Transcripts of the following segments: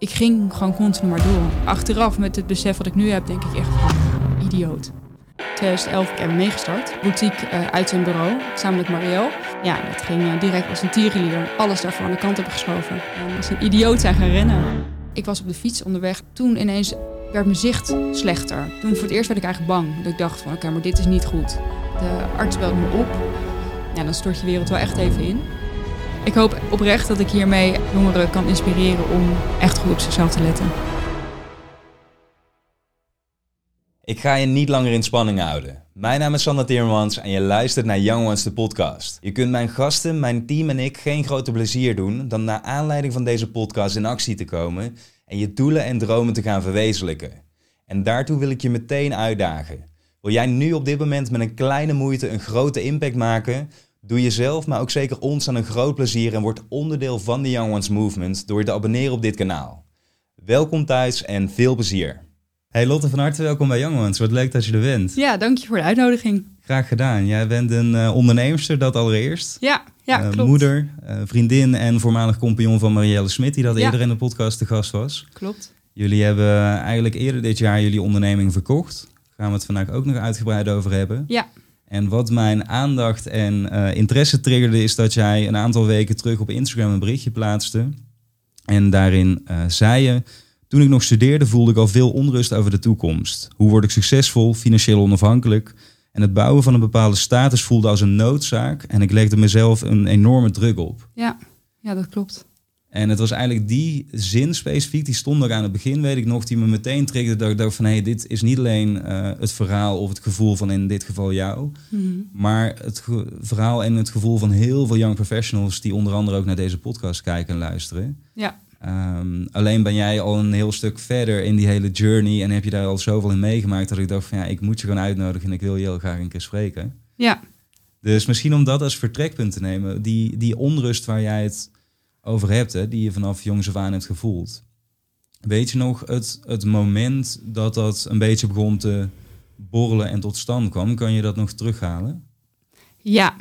ik ging gewoon continu maar door. Achteraf met het besef wat ik nu heb, denk ik echt, idioot. 2011 heb ik meegestart. Boutique uh, uit zijn bureau, samen met Marielle. Ja, dat ging uh, direct als een tierenlier. Alles daarvan aan de kant hebben geschoven. En als een idioot zijn gaan rennen. Ik was op de fiets onderweg. Toen ineens werd mijn zicht slechter. Toen voor het eerst werd ik eigenlijk bang. Dat ik dacht van, oké, maar dit is niet goed. De arts belde me op. Ja, dan stort je wereld wel echt even in. Ik hoop oprecht dat ik hiermee jongeren kan inspireren om echt goed op zichzelf te letten. Ik ga je niet langer in spanning houden. Mijn naam is Sander Timmermans en je luistert naar Young Ones, de podcast. Je kunt mijn gasten, mijn team en ik geen groter plezier doen dan naar aanleiding van deze podcast in actie te komen en je doelen en dromen te gaan verwezenlijken. En daartoe wil ik je meteen uitdagen. Wil jij nu op dit moment met een kleine moeite een grote impact maken? Doe jezelf, maar ook zeker ons aan een groot plezier en word onderdeel van de Young Ones Movement door je te abonneren op dit kanaal. Welkom thuis en veel plezier. Hey Lotte, van harte welkom bij Young Ones. Wat leuk dat je er bent. Ja, dank je voor de uitnodiging. Graag gedaan. Jij bent een uh, onderneemster, dat allereerst. Ja, ja uh, klopt. Moeder, uh, vriendin en voormalig compagnon van Marielle Smit, die dat eerder in de podcast te gast was. Klopt. Jullie hebben eigenlijk eerder dit jaar jullie onderneming verkocht. Daar gaan we het vandaag ook nog uitgebreid over hebben. Ja. En wat mijn aandacht en interesse triggerde, is dat jij een aantal weken terug op Instagram een berichtje plaatste. En daarin zei je toen ik nog studeerde voelde ik al veel onrust over de toekomst. Hoe word ik succesvol, financieel onafhankelijk? En het bouwen van een bepaalde status voelde als een noodzaak. En ik legde mezelf een enorme druk op. Ja, ja dat klopt. En het was eigenlijk die zin specifiek, die stond ook aan het begin, weet ik nog, die me meteen triggerde. Dat ik dacht van, hé, hey, dit is niet alleen uh, het verhaal of het gevoel van in dit geval jou. Mm Maar het verhaal en het gevoel van heel veel young professionals die onder andere ook naar deze podcast kijken en luisteren. Ja. Um, alleen ben jij al een heel stuk verder in die hele journey en heb je daar al zoveel in meegemaakt dat ik dacht van ja, ik moet je gewoon uitnodigen en ik wil je heel graag een keer spreken. Ja. Dus misschien om dat als vertrekpunt te nemen, die, die onrust waar jij het over hebt, hè, die je vanaf jongs af aan hebt gevoeld. Weet je nog het, het moment dat dat een beetje begon te borrelen en tot stand kwam? Kan je dat nog terughalen? Ja,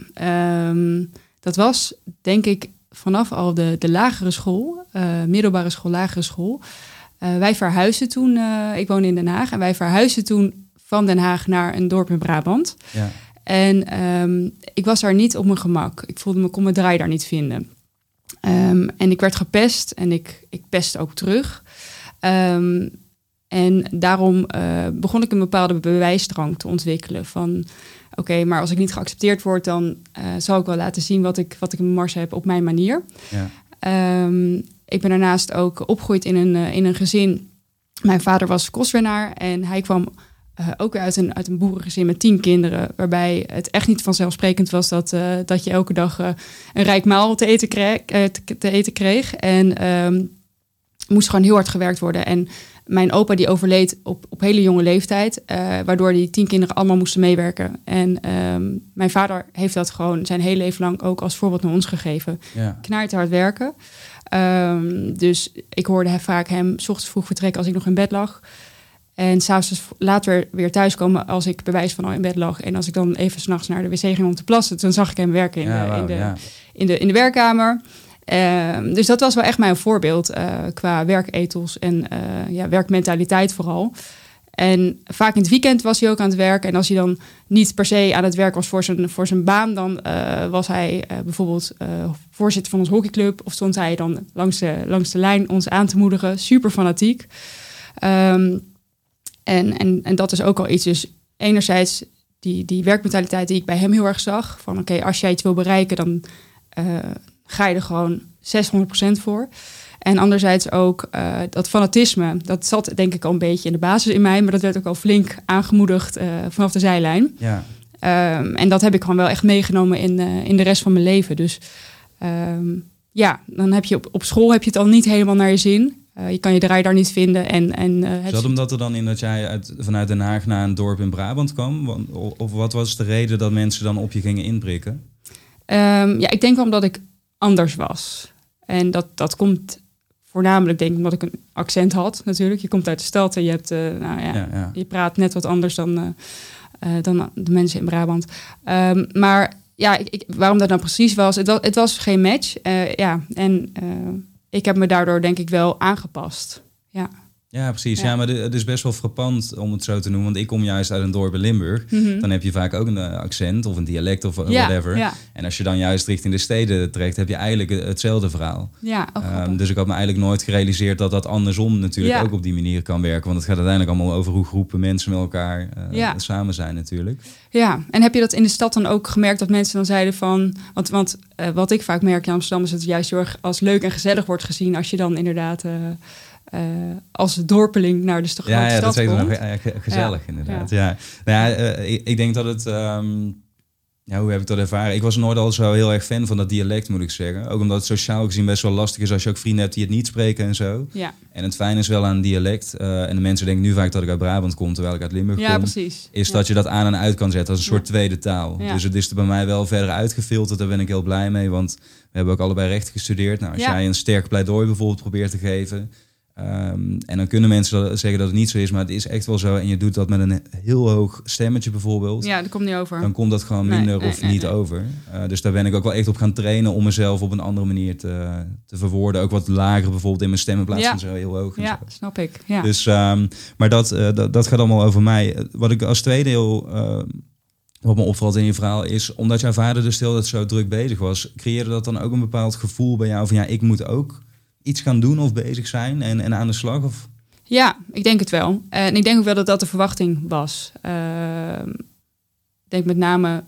um, dat was denk ik vanaf al de, de lagere school, uh, middelbare school, lagere school. Uh, wij verhuisden toen, uh, ik woon in Den Haag, en wij verhuisden toen van Den Haag naar een dorp in Brabant. Ja. En um, ik was daar niet op mijn gemak. Ik voelde me, kon mijn draai daar niet vinden. Um, en ik werd gepest en ik, ik pestte ook terug. Um, en daarom begon ik een bepaalde bewijsdrang te ontwikkelen van oké, maar als ik niet geaccepteerd word, dan uh, zal ik wel laten zien wat ik, wat ik in mars heb op mijn manier. Ja. Um, ik ben daarnaast ook opgegroeid in een, uh, in een gezin. Mijn vader was kostwinnaar en hij kwam uh, ook uit een, uit een boerengezin met tien kinderen. Waarbij het echt niet vanzelfsprekend was dat, dat je elke dag een rijk maal te eten kreeg. Te, te, eten kreeg. En um, moest gewoon heel hard gewerkt worden. En mijn opa die overleed op, op hele jonge leeftijd, waardoor die tien kinderen allemaal moesten meewerken. En um, mijn vader heeft dat gewoon zijn hele leven lang ook als voorbeeld naar ons gegeven. Ja. Knaart hard werken. Um, dus ik hoorde vaak hem s ochtends vroeg vertrekken als ik nog in bed lag. En s'avonds later weer thuiskomen als ik bewijs van al in bed lag. En als ik dan even s'nachts naar de wc ging om te plassen, dan zag ik hem werken in, ja, de, wow, in, de, ja. in, de, in de werkkamer. Uh, dus dat was wel echt mijn voorbeeld uh, qua werketels en uh, ja, werkmentaliteit vooral. En vaak in het weekend was hij ook aan het werk. En als hij dan niet per se aan het werk was voor zijn, voor zijn baan, dan was hij bijvoorbeeld voorzitter van ons hockeyclub. Of stond hij dan langs de, langs de lijn ons aan te moedigen. Super fanatiek. Um, en, en, en dat is ook al iets. Dus enerzijds die, die werkmentaliteit die ik bij hem heel erg zag. Van oké, okay, als jij iets wil bereiken, dan ga je er gewoon 600% voor. En anderzijds ook uh, dat fanatisme. Dat zat denk ik al een beetje in de basis in mij. Maar dat werd ook al flink aangemoedigd uh, vanaf de zijlijn. Ja. Um, en dat heb ik gewoon wel echt meegenomen in, in de rest van mijn leven. Dus um, ja, dan heb je op, op school heb je het al niet helemaal naar je zin. Je kan je draai daar niet vinden. En, en, het... Zat omdat er dan in dat jij uit, vanuit Den Haag naar een dorp in Brabant kwam? Of wat was de reden dat mensen dan op je gingen inprikken? Um, ja, ik denk wel omdat ik anders was. En dat, dat komt voornamelijk, denk ik, omdat ik een accent had natuurlijk. Je komt uit de stad en je, hebt, uh, nou ja, ja, ja, je praat net wat anders dan, uh, uh, dan de mensen in Brabant. Um, maar ja, ik, ik, waarom dat nou precies was, het was, het was geen match. ja, en ik heb me daardoor denk ik wel aangepast. Ja. Ja, precies. Ja, Ja. maar het is best wel frappant om het zo te noemen. Want ik kom juist uit een dorp in Limburg. Mhm. Dan heb je vaak ook een eh, accent of een dialect of eh, ja, whatever. Ja, En als je dan juist richting de steden trekt, heb je eigenlijk hetzelfde verhaal. ja oh, Ehm, dus ik had me eigenlijk nooit gerealiseerd dat dat andersom natuurlijk ook op die manier kan werken. Want het gaat uiteindelijk allemaal over hoe groepen mensen met elkaar eh, samen zijn natuurlijk. Ja, en heb je dat in de stad dan ook gemerkt dat mensen dan zeiden van... Want, want wat ik vaak merk in Amsterdam is dat het juist heel erg als leuk en gezellig wordt gezien... als je dan inderdaad eh, als dorpeling naar de grote Ja, ja, stad dat komt. nog ge- gezellig inderdaad. Ja. Nou ja, eh, ik, ik denk dat het... ehm, ja, hoe heb ik dat ervaren? Ik was nooit al zo heel erg fan van dat dialect, moet ik zeggen. Ook omdat het sociaal gezien best wel lastig is als je ook vrienden hebt die het niet spreken en zo. Ja, En het fijne is wel aan dialect, eh, en de mensen denken nu vaak dat ik uit Brabant kom, terwijl ik uit Limburg ja kom. precies. is Ja. dat je dat aan en uit kan zetten als een soort tweede taal. Ja. Dus het is er bij mij wel verder uitgefilterd. Daar ben ik heel blij mee, want we hebben ook allebei recht gestudeerd. Nou, als jij een sterk pleidooi bijvoorbeeld probeert te geven... ehm, en dan kunnen mensen zeggen dat het niet zo is, maar het is echt wel zo. En je doet dat met een heel hoog stemmetje bijvoorbeeld. Ja, dat komt niet over. Dan komt dat gewoon minder nee, of nee, niet over. Eh, dus daar ben ik ook wel echt op gaan trainen om mezelf op een andere manier te, te verwoorden. Ook wat lager bijvoorbeeld in mijn stem in plaats Ja. van zo heel hoog. en ja, zo. snap ik. Ja. Dus, ehm, maar dat, eh, dat, dat gaat allemaal over mij. Wat ik als tweede heel, eh, wat me opvalt in je verhaal is, omdat jouw vader dus stil dat zo druk bezig was, creëerde dat dan ook een bepaald gevoel bij jou van ja, ik moet ook iets gaan doen of bezig zijn en, en aan de slag? Of, Ja, ik denk het wel. En ik denk ook wel dat dat de verwachting was. Ehm, Ik denk met name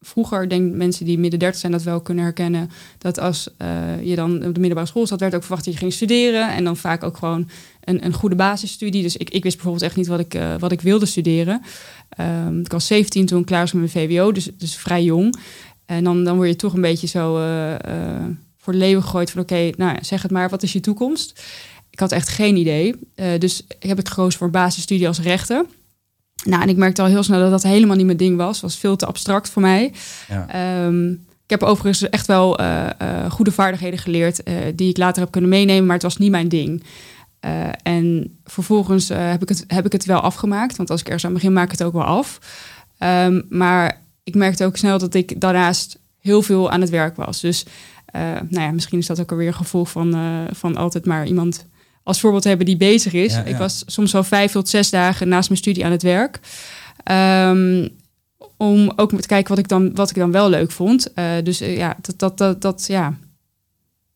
vroeger, denk mensen die midden 30 zijn dat wel kunnen herkennen, dat als eh, je dan op de middelbare school zat, werd ook verwacht dat je ging studeren en dan vaak ook gewoon een, een goede basisstudie. Dus ik, ik wist bijvoorbeeld echt niet wat ik, eh, wat ik wilde studeren. Ehm, ik was 17 toen ik klaar was met mijn VWO, dus, dus vrij jong. En dan, dan word je toch een beetje zo eh, voor leeuwen gegooid van oké, nou zeg het maar, wat is je toekomst? Ik had echt geen idee. Eh, dus heb ik gekozen voor een basisstudie als rechten. Nou, en ik merkte al heel snel dat dat helemaal niet mijn ding was. Was veel te abstract voor mij. ja. Ehm, ik heb overigens echt wel eh, eh, goede vaardigheden geleerd... die ik later heb kunnen meenemen, maar het was niet mijn ding. En vervolgens heb, ik het, heb ik het wel afgemaakt. Want als ik ergens aan begin, maak ik het ook wel af. Ehm, maar ik merkte ook snel dat ik daarnaast heel veel aan het werk was. Dus nou ja, misschien is dat ook alweer een gevolg van, eh, van altijd maar iemand als voorbeeld hebben die bezig is. Ja, Ik was soms wel vijf tot zes dagen naast mijn studie aan het werk. Ehm, om ook te kijken wat ik dan, wat ik dan wel leuk vond. Eh, dus eh, ja, dat, dat, dat, dat, ja,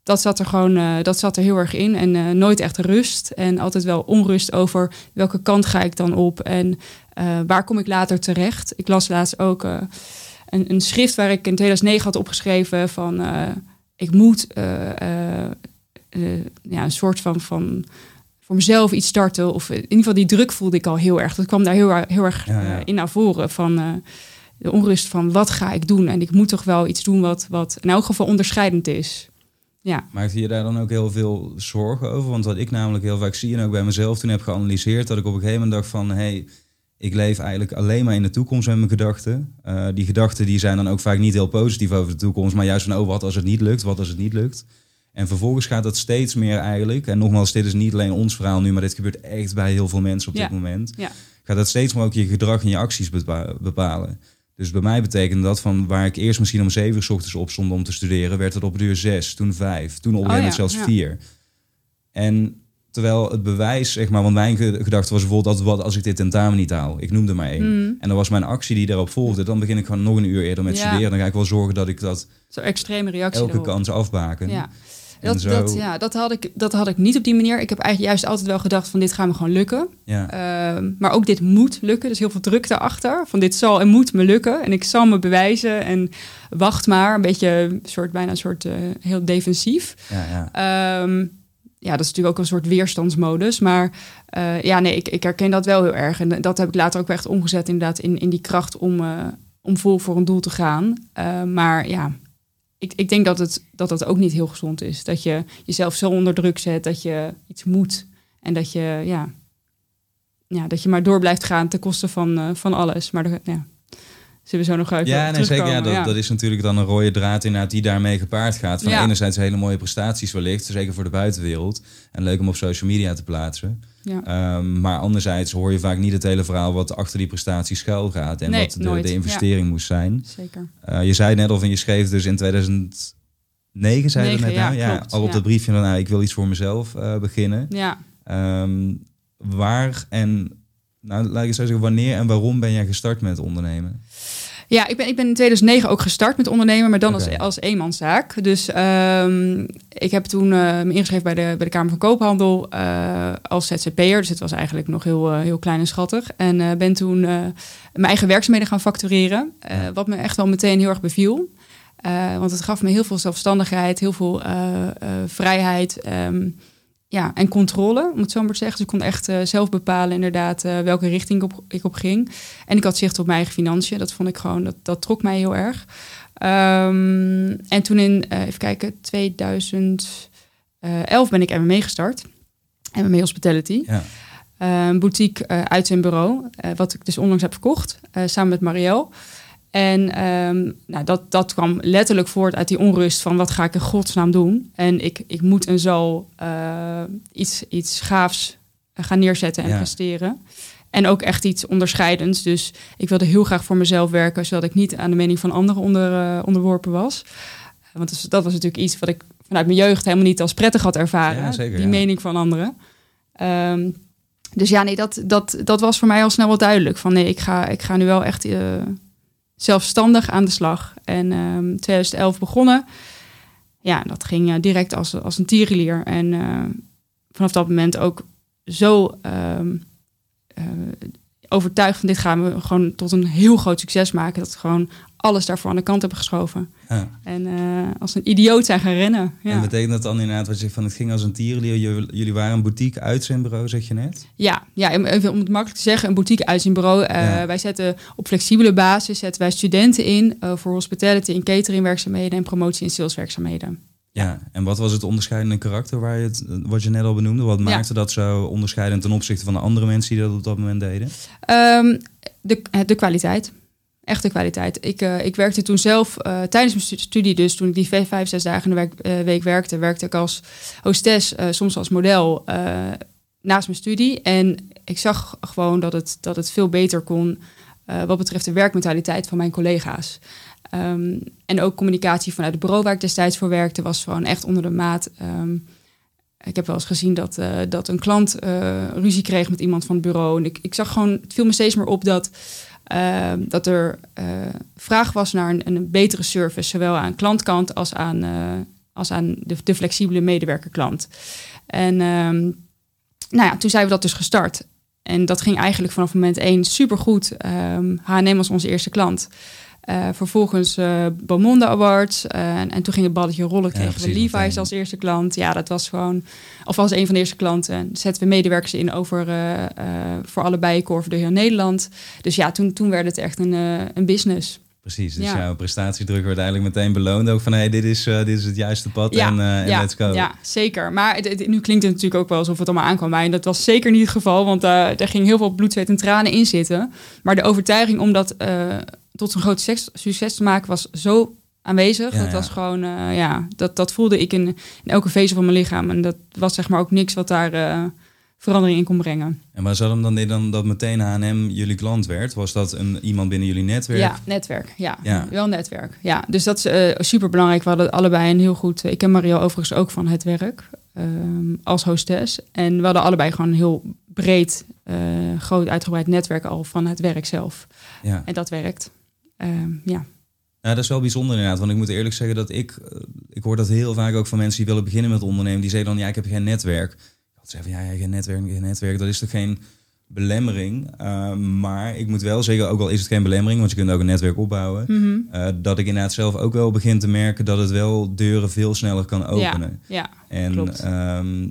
dat zat er gewoon eh, dat zat er heel erg in. En eh, nooit echt rust. En altijd wel onrust over welke kant ga ik dan op en eh, waar kom ik later terecht. Ik las laatst ook eh, een, een schrift waar ik in 2009 had opgeschreven van eh, ik moet eh, eh, eh, ja, een soort van, van voor mezelf iets starten. Of in ieder geval die druk voelde ik al heel erg. Dat kwam daar heel, erg- heel erg Ja, ja. in naar voren. Van de onrust van wat ga ik doen? En ik moet toch wel iets doen wat, wat in elk geval onderscheidend is. Ja, Maakte je daar dan ook heel veel zorgen over? Want wat ik namelijk heel vaak zie en ook bij mezelf toen heb geanalyseerd, dat ik op een gegeven moment dacht van, hé, hey, ik leef eigenlijk alleen maar in de toekomst met mijn gedachten. Eh, die gedachten die zijn dan ook vaak niet heel positief over de toekomst, maar juist van, oh, wat als het niet lukt, wat als het niet lukt. En vervolgens gaat dat steeds meer eigenlijk, en nogmaals, dit is niet alleen ons verhaal nu, maar dit gebeurt echt bij heel veel mensen op Ja. dit moment. Ja. Gaat dat steeds meer ook je gedrag en je acties bepa- bepalen. Dus bij mij betekende dat van waar ik eerst misschien om zeven uur 's ochtends op stond om te studeren, werd het op de uur zes, toen vijf, toen op een Oh ja, zelfs vier. En terwijl het bewijs, zeg maar, want mijn ge- gedachte was bijvoorbeeld dat wat als ik dit tentamen niet haal, ik noemde maar één. Mm. En dan was mijn actie die daarop volgde, dan begin ik gewoon nog een uur eerder met Ja. studeren. Dan ga ik wel zorgen dat ik dat zo extreme reactie elke kans afbaken. Ja. Dat, zo- dat, ja, dat, had ik, dat had ik niet op die manier. Ik heb eigenlijk juist altijd wel gedacht van dit gaat me gewoon lukken. Ja. Ehm, maar ook dit moet lukken. Dus heel veel druk daarachter. Van dit zal en moet me lukken. En ik zal me bewijzen. En wacht maar. Een beetje soort, bijna een soort eh, heel defensief. Ja, ja. Ehm, ja, dat is natuurlijk ook een soort weerstandsmodus. Maar eh, ja, nee, ik, ik herken dat wel heel erg. En dat heb ik later ook echt omgezet inderdaad in, in die kracht om, eh, om vol voor een doel te gaan. Eh, maar ja, ik, ik denk dat, het, dat dat ook niet heel gezond is. Dat je jezelf zo onder druk zet dat je iets moet. En dat je, ja, ja, dat je maar door blijft gaan ten koste van, eh, van alles. Maar ja, zullen we zo nog uit Ja, nee, zeker. Ja, dat, dat is natuurlijk dan een rode draad inderdaad die daarmee gepaard gaat. Van Ja. enerzijds hele mooie prestaties wellicht, zeker voor de buitenwereld. En leuk om op social media te plaatsen. Ja. Ehm, maar anderzijds hoor je vaak niet het hele verhaal wat achter die prestatie schuil gaat. En Nee, wat de, de investering moest zijn. Zeker. Eh, je zei net of en je schreef dus in 2000, negen, zei je net nou? ja, klopt, al op dat briefje van, nou, ik wil iets voor mezelf eh, beginnen. Ja. Ehm, waar en, nou, laat ik eens zo zeggen, wanneer en waarom ben jij gestart met ondernemen? Ja, ik ben, ik ben in 2009 ook gestart met ondernemen, maar dan als, als eenmanszaak. Dus ehm, ik heb toen eh, me ingeschreven bij de, bij de Kamer van Koophandel eh, als ZZP'er. Dus het was eigenlijk nog heel, eh, heel klein en schattig. En ben toen mijn eigen werkzaamheden gaan factureren. Wat me echt wel meteen heel erg beviel. Want het gaf me heel veel zelfstandigheid, heel veel vrijheid ehm, ja, en controle, om het zo maar te zeggen. Dus ik kon echt eh, zelf bepalen inderdaad eh, welke richting ik op, ik op ging. En ik had zicht op mijn eigen financiën. Dat vond ik gewoon, dat, dat trok mij heel erg. Ehm, en toen in, eh, even kijken, 2011 ben ik MMA gestart. MMA Hospitality. Ja, Eh, Een boutique uit zijn bureau, wat ik dus onlangs heb verkocht, samen met Marielle. En ehm, nou, dat, dat kwam letterlijk voort uit die onrust van wat ga ik in godsnaam doen. En ik, ik moet en zal eh, iets, iets gaafs gaan neerzetten en Ja. presteren. En ook echt iets onderscheidends. Dus ik wilde heel graag voor mezelf werken, zodat ik niet aan de mening van anderen onder, eh, onderworpen was. Want dat, was natuurlijk iets wat ik vanuit mijn jeugd helemaal niet als prettig had ervaren. Ja, zeker, die ja. mening van anderen. Ehm, dus ja, nee, dat, dat, dat was voor mij al snel wel duidelijk. Van nee, ik ga, ik ga nu wel echt eh, zelfstandig aan de slag. En ehm 2011 begonnen. Ja, dat ging eh, direct als, als een tierenlier. En eh, vanaf dat moment ook zo ehm, eh, overtuigd van dit gaan we gewoon tot een heel groot succes maken. Dat gewoon alles daarvoor aan de kant hebben geschoven. ja. En eh, als een idioot zijn gaan rennen. Ja. En betekent dat dan inderdaad wat je zegt van het ging als een tierenlier? Jullie, waren een boutique uitzendbureau, zeg je net? Ja, ja, om- even om het makkelijk te zeggen, een boutique uitzendbureau. Ja. Wij zetten op flexibele basis zetten wij studenten in eh, voor hospitality en cateringwerkzaamheden en promotie en saleswerkzaamheden. Ja. En wat was het onderscheidende karakter waar je het, wat je net al benoemde? Wat maakte dat zo onderscheidend ten opzichte van de andere mensen die dat op dat moment deden? Ehm, de, de kwaliteit. Echt de kwaliteit. Ik, eh, ik werkte toen zelf eh, tijdens mijn stu- studie, dus toen ik die vijf, zes dagen in de eh, week werkte, werkte ik als hostess, soms als model naast mijn studie. En ik zag gewoon dat het, dat het veel beter kon wat betreft de werkmentaliteit van mijn collega's. Ehm, en ook communicatie vanuit het bureau waar ik destijds voor werkte, was gewoon echt onder de maat. Ehm, ik heb wel eens gezien dat, dat een klant ruzie kreeg met iemand van het bureau. En ik, ik zag gewoon, het viel me steeds meer op dat, eh, dat er eh, vraag was naar een, een betere service, zowel aan klantkant als aan, eh, als aan de, de flexibele medewerkerklant. En ehm, nou ja, toen zijn we dat dus gestart. En dat ging eigenlijk vanaf moment één supergoed. Ehm H&M was onze eerste klant. Eh, vervolgens eh Beaumonde Awards. eh, en, en toen ging het balletje rollen. Kregen we Levi's als eerste klant. Ja, dat was gewoon... Of als een van de eerste klanten. En zetten we medewerkers in over... voor allebei Core voor de heel Nederland. Dus ja, toen, toen werd het echt een, een business. Precies, dus Ja. jouw prestatiedruk werd eigenlijk meteen beloond. Ook van, hé, dit, is, dit is het juiste pad en, en ja, let's go. Ja, zeker. Maar het, het- nu klinkt het natuurlijk ook wel alsof het allemaal aankwam. Maar dat was zeker niet het geval, want daar daar ging heel veel bloed, zweet en tranen in zitten. Maar de overtuiging om dat tot een groot succes, succes te maken was zo aanwezig. Ja, dat ja. was gewoon, eh, ja, dat, dat voelde ik in, in elke vezel van mijn lichaam. En dat was zeg maar ook niks wat daar eh, verandering in kon brengen. En waar zat hem dan dan dat meteen H&M jullie klant werd? Was dat een, iemand binnen jullie netwerk? Ja, netwerk. Ja, Ja. wel netwerk. Ja, dus dat is eh, super belangrijk. We hadden allebei een heel goed. Ik ken Mario overigens ook van het werk ehm, als hostess. En we hadden allebei gewoon een heel breed, groot uitgebreid netwerk al van het werk zelf. ja. En dat werkt. Ehm, ja. Nou, dat is wel bijzonder inderdaad. Want ik moet eerlijk zeggen dat ik... eh, Ik hoor dat heel vaak ook van mensen die willen beginnen met ondernemen. Die zeggen dan, ja, ik heb geen netwerk. Ik had zeggen van, ja, ja, geen netwerk, geen netwerk. Dat is toch geen belemmering? Uh, maar ik moet wel zeggen, ook al is het geen belemmering... want je kunt ook een netwerk opbouwen... Mhm. uh, dat ik inderdaad zelf ook wel begin te merken... dat het wel deuren veel sneller kan openen. ja, En klopt. ehm,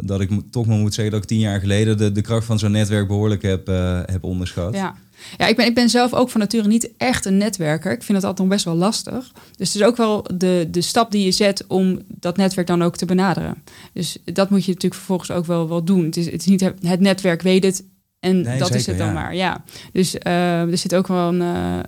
dat ik toch maar moet zeggen dat ik tien jaar geleden de, de kracht van zo'n netwerk behoorlijk heb, eh, heb onderschat. ja. Ja, ik ben, ik ben zelf ook van nature niet echt een netwerker. Ik vind het altijd nog best wel lastig. Dus het is ook wel de, de stap die je zet om dat netwerk dan ook te benaderen. Dus dat moet je natuurlijk vervolgens ook wel, wel doen. Het is, het is niet het netwerk weet het en Nee, dat is het dan ja. maar. Ja. Dus eh, er zit ook wel een, eh,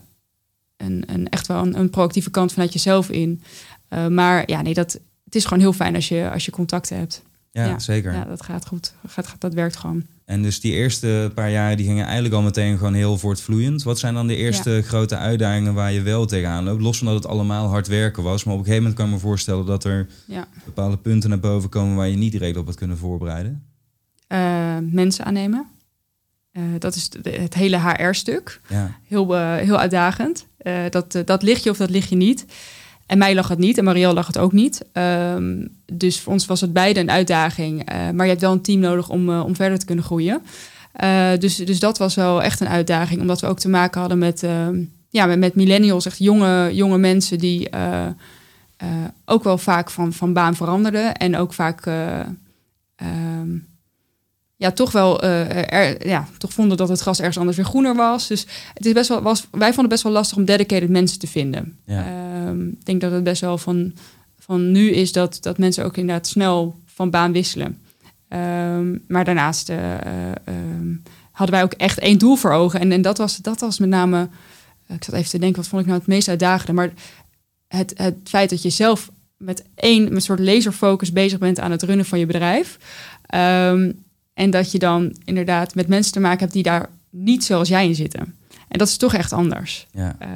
een, een echt wel een, een proactieve kant vanuit jezelf in. Eh, maar ja, nee, dat, het is gewoon heel fijn als je, als je contacten hebt. Ja, Ja. zeker. Ja, dat gaat goed. Gaat, dat werkt gewoon. En dus die eerste paar jaren die gingen eigenlijk al meteen gewoon heel voortvloeiend. Wat zijn dan de eerste grote uitdagingen waar je wel tegenaan loopt? Los van dat het allemaal hard werken was. Maar op een gegeven moment kan ik me voorstellen dat er Ja. bepaalde punten naar boven komen waar je niet direct op had kunnen voorbereiden. Eh, mensen aannemen. Eh, dat is het hele HR-stuk. Ja, Heel, eh, heel uitdagend. Dat, dat lig je of dat lig je niet. En mij lag het niet en Marielle lag het ook niet. Ehm, dus voor ons was het beide een uitdaging. Eh, maar je hebt wel een team nodig om, eh, om verder te kunnen groeien. Eh, dus, dus dat was wel echt een uitdaging. Omdat we ook te maken hadden met, ehm, ja, met, met millennials. Echt jonge, jonge mensen die ook wel vaak van, van baan veranderden. En ook vaak... eh, ehm, ja, toch wel eh, er, ja, toch vonden dat het gras ergens anders weer groener was. Dus het is best wel, was, wij vonden het best wel lastig om dedicated mensen te vinden. Ja. Ehm, ik denk dat het best wel van, van nu is dat, dat mensen ook inderdaad snel van baan wisselen. Ehm, maar daarnaast eh, eh, ehm, hadden wij ook echt één doel voor ogen. En, en dat, was, dat was met name, ik zat even te denken, wat vond ik nou het meest uitdagende? Maar het, het feit dat je zelf met één met een soort laserfocus bezig bent aan het runnen van je bedrijf. En dat je dan inderdaad met mensen te maken hebt die daar niet zoals jij in zitten. En dat is toch echt anders. ja, Eh,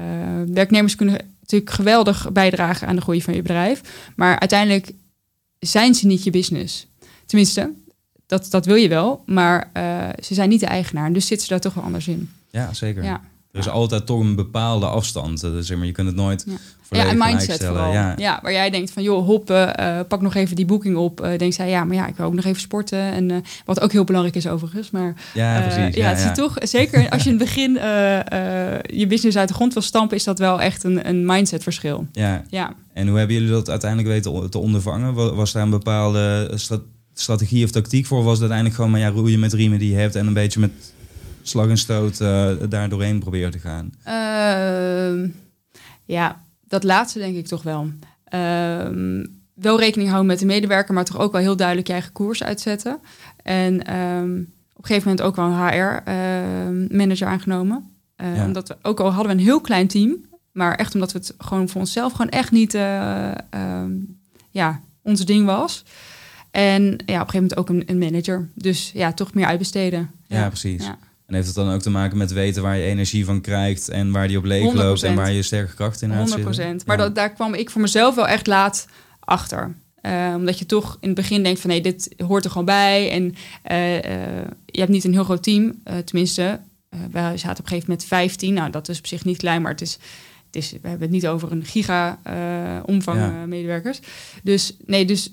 werknemers kunnen natuurlijk geweldig bijdragen aan de groei van je bedrijf. Maar uiteindelijk zijn ze niet je business. Tenminste, dat, dat wil je wel. Maar eh, ze zijn niet de eigenaar. Dus zitten ze daar toch wel anders in. ja zeker. Ja, Er is altijd toch een bepaalde afstand. Zeg maar, je kunt het nooit Ja. volledig ja en mindset vooral. Ja, Ja. waar jij denkt van, joh, hoppen, eh, pak nog even die boeking op. Eh denkt zij, ja, maar ja, ik wil ook nog even sporten. En eh, wat ook heel belangrijk is overigens. Maar ja, precies. ja, het is toch, zeker als je in het begin je business uit de grond wil stampen, is dat wel echt een, een mindsetverschil. Ja, Ja. En hoe hebben jullie dat uiteindelijk weten te ondervangen? Wa- Was daar een bepaalde stra- strategie of tactiek voor? Was het uiteindelijk gewoon maar ja, roeien met riemen die je hebt en een beetje met slag en stoot eh, daar doorheen proberen te gaan? Ehm, ja, dat laatste denk ik toch wel. Ehm, wel rekening houden met de medewerker, maar toch ook wel heel duidelijk je eigen koers uitzetten. En ehm, op een gegeven moment ook wel een HR-manager aangenomen. Ja. Omdat we, ook al hadden we een heel klein team, maar echt omdat we het gewoon voor onszelf gewoon echt niet eh, ja, ons ding was. En ja, op een gegeven moment ook een, een manager. Dus ja, toch meer uitbesteden. Ja, precies. Ja. En heeft het dan ook te maken met weten waar je energie van krijgt en waar die op leeg loopt en 100%. waar je sterke krachten in 100 zitten? Maar Ja. dat, daar kwam ik voor mezelf wel echt laat achter. Eh, omdat je toch in het begin denkt van nee, dit hoort er gewoon bij. En eh, eh, je hebt niet een heel groot team. Tenminste, wij zaten op een gegeven moment 15. Nou, dat is op zich niet klein, maar het is, het is, we hebben het niet over een giga omvang Ja. medewerkers. Dus nee, dus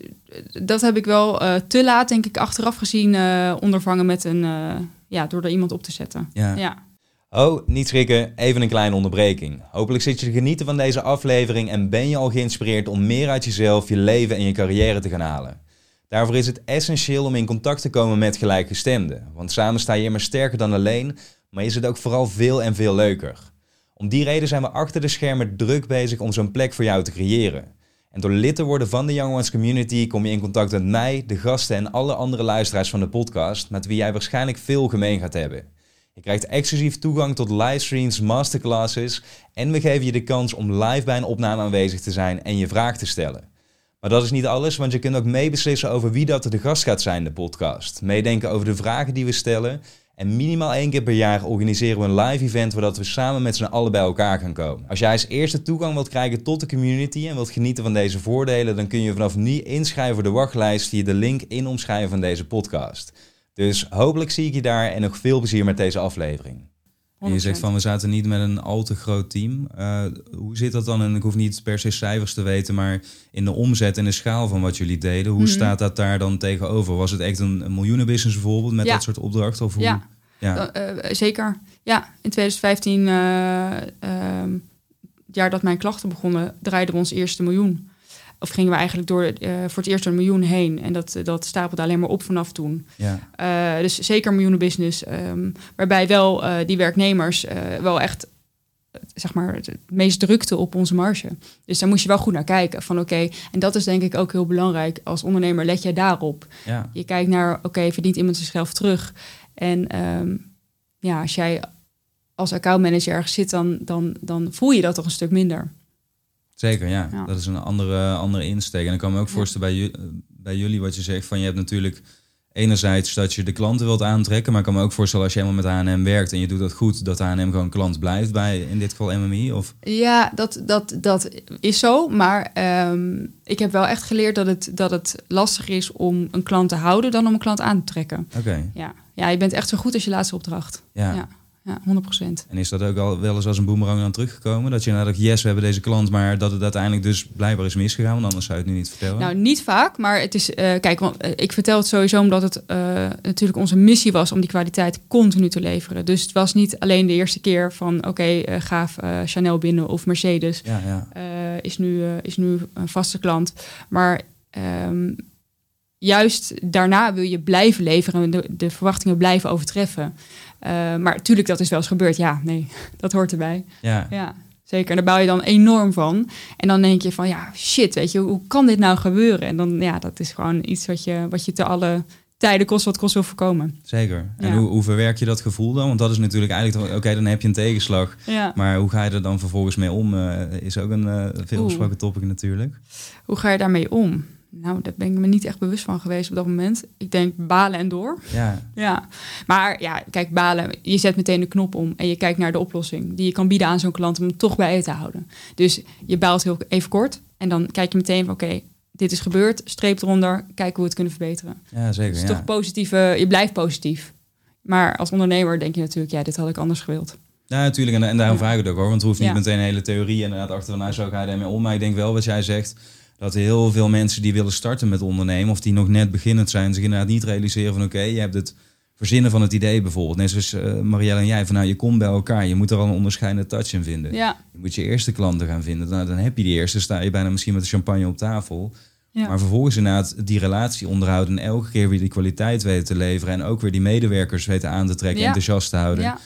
dat heb ik wel te laat, denk ik, achteraf gezien ondervangen met een, ja, door er iemand op te zetten. Ja. Ja. Oh, niet schrikken, even een kleine onderbreking. Hopelijk zit je te genieten van deze aflevering en ben je al geïnspireerd om meer uit jezelf, je leven en je carrière te gaan halen. Daarvoor is het essentieel om in contact te komen met gelijkgestemden, want samen sta je immer sterker dan alleen, maar is het ook vooral veel en veel leuker. Om die reden zijn we achter de schermen druk bezig om zo'n plek voor jou te creëren. En door lid te worden van de Young Ones Community kom je in contact met mij, de gasten en alle andere luisteraars van de podcast, met wie jij waarschijnlijk veel gemeen gaat hebben. Je krijgt exclusief toegang tot livestreams, masterclasses en we geven je de kans om live bij een opname aanwezig te zijn en je vraag te stellen. Maar dat is niet alles, want je kunt ook meebeslissen over wie dat de gast gaat zijn in de podcast. Meedenken over de vragen die we stellen. En minimaal één keer per jaar organiseren we een live event waar we samen met z'n allen bij elkaar gaan komen. Als jij als eerste toegang wilt krijgen tot de community en wilt genieten van deze voordelen, dan kun je vanaf nu inschrijven voor de wachtlijst via de link in omschrijven van deze podcast. Dus hopelijk zie ik je daar en nog veel plezier met deze aflevering. En je zegt 100%. van we zaten niet met een al te groot team. Eh, hoe zit dat dan? En ik hoef niet per se cijfers te weten, maar in de omzet en de schaal van wat jullie deden, hoe Mhm. staat dat daar dan tegenover? Was het echt een, een miljoenenbusiness bijvoorbeeld met Ja. dat soort opdrachten? Of hoe? Ja. ja. Eh, zeker. Ja, in 2015, eh, ehm, het jaar dat mijn klachten begonnen, draaiden we ons eerste miljoen. Of gingen we eigenlijk door, eh, voor het eerst door een miljoen heen. En dat, dat stapelde alleen maar op vanaf toen. ja. Eh, dus zeker miljoenenbusiness. ehm waarbij wel eh, die werknemers eh, wel echt eh, zeg maar, het meest drukte op onze marge. Dus daar moest je wel goed naar kijken. Van oké, en dat is denk ik ook heel belangrijk. Als ondernemer let jij daarop. ja. Je kijkt naar, oké, verdient iemand zichzelf terug? En ehm, ja, als jij als accountmanager ergens zit, dan, dan, dan voel je dat toch een stuk minder. Zeker, ja. Ja. Dat is een andere, andere insteek. En ik kan me ook voorstellen bij, bij jullie wat je zegt van je hebt natuurlijk enerzijds dat je de klanten wilt aantrekken, maar ik kan me ook voorstellen als je helemaal met H&M werkt en je doet dat goed, dat H&M gewoon klant blijft bij in dit geval MMI? Of? Ja, dat, dat, dat is zo. Maar ehm, ik heb wel echt geleerd dat het, dat het lastig is om een klant te houden dan om een klant aan te trekken. Oké. Ja. ja, je bent echt zo goed als je laatste opdracht. Ja. ja. Ja, 100%. En is dat ook al wel eens als een boemerang dan teruggekomen? Dat je nou dacht, yes, we hebben deze klant, maar dat het uiteindelijk dus blijkbaar is misgegaan, want anders zou je het nu niet vertellen. Nou, niet vaak, maar het is, eh, kijk, want eh, ik vertel het sowieso omdat het eh, natuurlijk onze missie was om die kwaliteit continu te leveren. Dus het was niet alleen de eerste keer van, oké, gaaf Chanel binnen of Mercedes ja, ja. is, nu, is nu een vaste klant. Maar ehm, juist daarna wil je blijven leveren en de, de verwachtingen blijven overtreffen. Uh, maar natuurlijk, dat is wel eens gebeurd. Ja, nee, dat hoort erbij. Ja. ja. Zeker. En daar bouw je dan enorm van. En dan denk je van, ja, shit, weet je, hoe kan dit nou gebeuren? En dan, ja, dat is gewoon iets wat je, wat je te alle tijden kost wat kost wil voorkomen. Zeker. En hoe, hoe verwerk je dat gevoel dan? Want dat is natuurlijk eigenlijk, oké, dan heb je een tegenslag. Ja. Maar hoe ga je er dan vervolgens mee om? Uh, is ook een uh, veel besproken topic natuurlijk. Hoe ga je daarmee om? Nou, daar ben ik me niet echt bewust van geweest op dat moment. Ik denk balen en door. Ja. ja. Maar ja, kijk, balen. Je zet meteen de knop om en je kijkt naar de oplossing die je kan bieden aan zo'n klant om hem toch bij je te houden. Dus je baalt heel even kort en dan kijk je meteen van oké, dit is gebeurd, streep eronder, kijken hoe we het kunnen verbeteren. Ja, zeker. Dus ja. toch positieve, je blijft positief. Maar als ondernemer denk je natuurlijk, ja, dit had ik anders gewild. Ja, natuurlijk. En, en daarom Ja. vraag ik het ook hoor. Want het hoeft niet Ja. meteen een hele theorie inderdaad achter van nou zo ga je daarmee om. Maar ik denk wel wat jij zegt. Dat heel veel mensen die willen starten met ondernemen, of die nog net beginnend zijn, zich inderdaad niet realiseren van oké, je hebt het verzinnen van het idee bijvoorbeeld. Net zoals eh, Marielle en jij, van nou je komt bij elkaar, je moet er al een onderscheidende touch in vinden. Ja, Je moet je eerste klanten gaan vinden. Nou, dan heb je die eerste, sta je bijna misschien met de champagne op tafel. ja. Maar vervolgens inderdaad die relatie onderhouden en elke keer weer die kwaliteit weten te leveren en ook weer die medewerkers weten aan te trekken, Ja. enthousiast te houden. ja.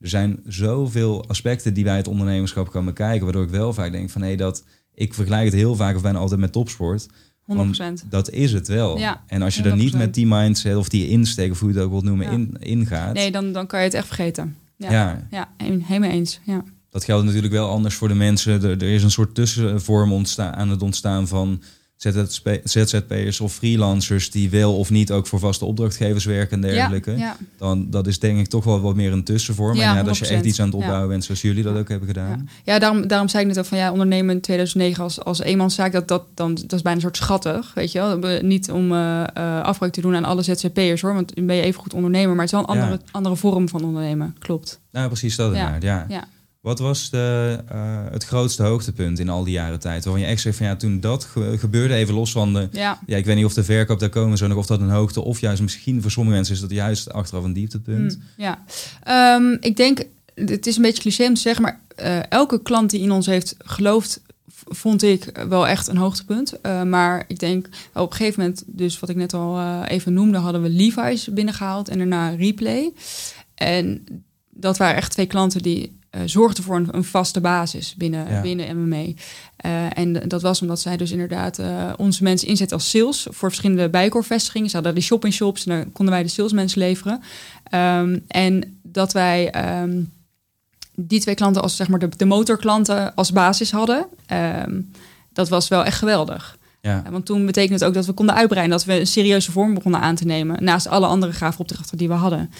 Er zijn zoveel aspecten die bij het ondernemerschap kan bekijken, waardoor ik wel vaak denk van hé, dat ik vergelijk het heel vaak of bijna altijd met topsport. 100%. Dat is het wel. Ja, en als je er niet 100%. met die mindset of die insteek, of hoe je het ook wilt noemen, Ja. in, ingaat. Nee, dan, dan kan je het echt vergeten. Ja, ja. helemaal eens. Ja. dat geldt natuurlijk wel anders voor de mensen. Er, er is een soort tussenvorm ontstaan, aan het ontstaan van ZZP'ers of freelancers die wel of niet ook voor vaste opdrachtgevers werken en dergelijke. Ja, ja. Dan dat is denk ik toch wel wat meer een tussenvorm. Ja, en ja, als je echt 100%. iets aan het opbouwen bent, zoals jullie dat ook hebben gedaan. Ja, daarom, daarom zei ik net ook van ja, ondernemen in 2009 als, als eenmanszaak, dat, dat, dan, dat is bijna een soort schattig, weet je wel. We- Niet om eh, afbreuk te doen aan alle ZZP'ers hoor, want dan ben je even goed ondernemer, maar het is wel een andere, andere vorm van ondernemen, klopt. Nou, precies dat Ja. inderdaad, ja. Wat was de, eh, het grootste hoogtepunt in al die jaren tijd? Waarvan je echt zegt van ja, toen dat ge- gebeurde, even los van de... Ja, Ja, ik weet niet of de verkoop daar komen zo nog, of dat een hoogte... of juist misschien voor sommige mensen is dat juist achteraf een dieptepunt. Mm, ja. Ehm, ik denk, het is een beetje cliché om te zeggen, maar eh, elke klant die in ons heeft geloofd, vond ik wel echt een hoogtepunt. Eh, maar ik denk op een gegeven moment, dus wat ik net al even noemde, hadden we Levi's binnengehaald en daarna Replay. En dat waren echt twee klanten die eh, zorgden voor een, een vaste basis binnen, Ja. binnen MME. Eh, en dat was omdat zij dus inderdaad eh, onze mensen inzetten als sales voor verschillende bijkorvestigingen. Ze hadden de shop-in-shops en dan konden wij de salesmensen leveren. Ehm, en dat wij ehm, die twee klanten als zeg maar de, de motorklanten als basis hadden, ehm, dat was wel echt geweldig. Ja. Want toen betekende het ook dat we konden uitbreiden, dat we een serieuze vorm begonnen aan te nemen, naast alle andere gave opdrachten die we hadden.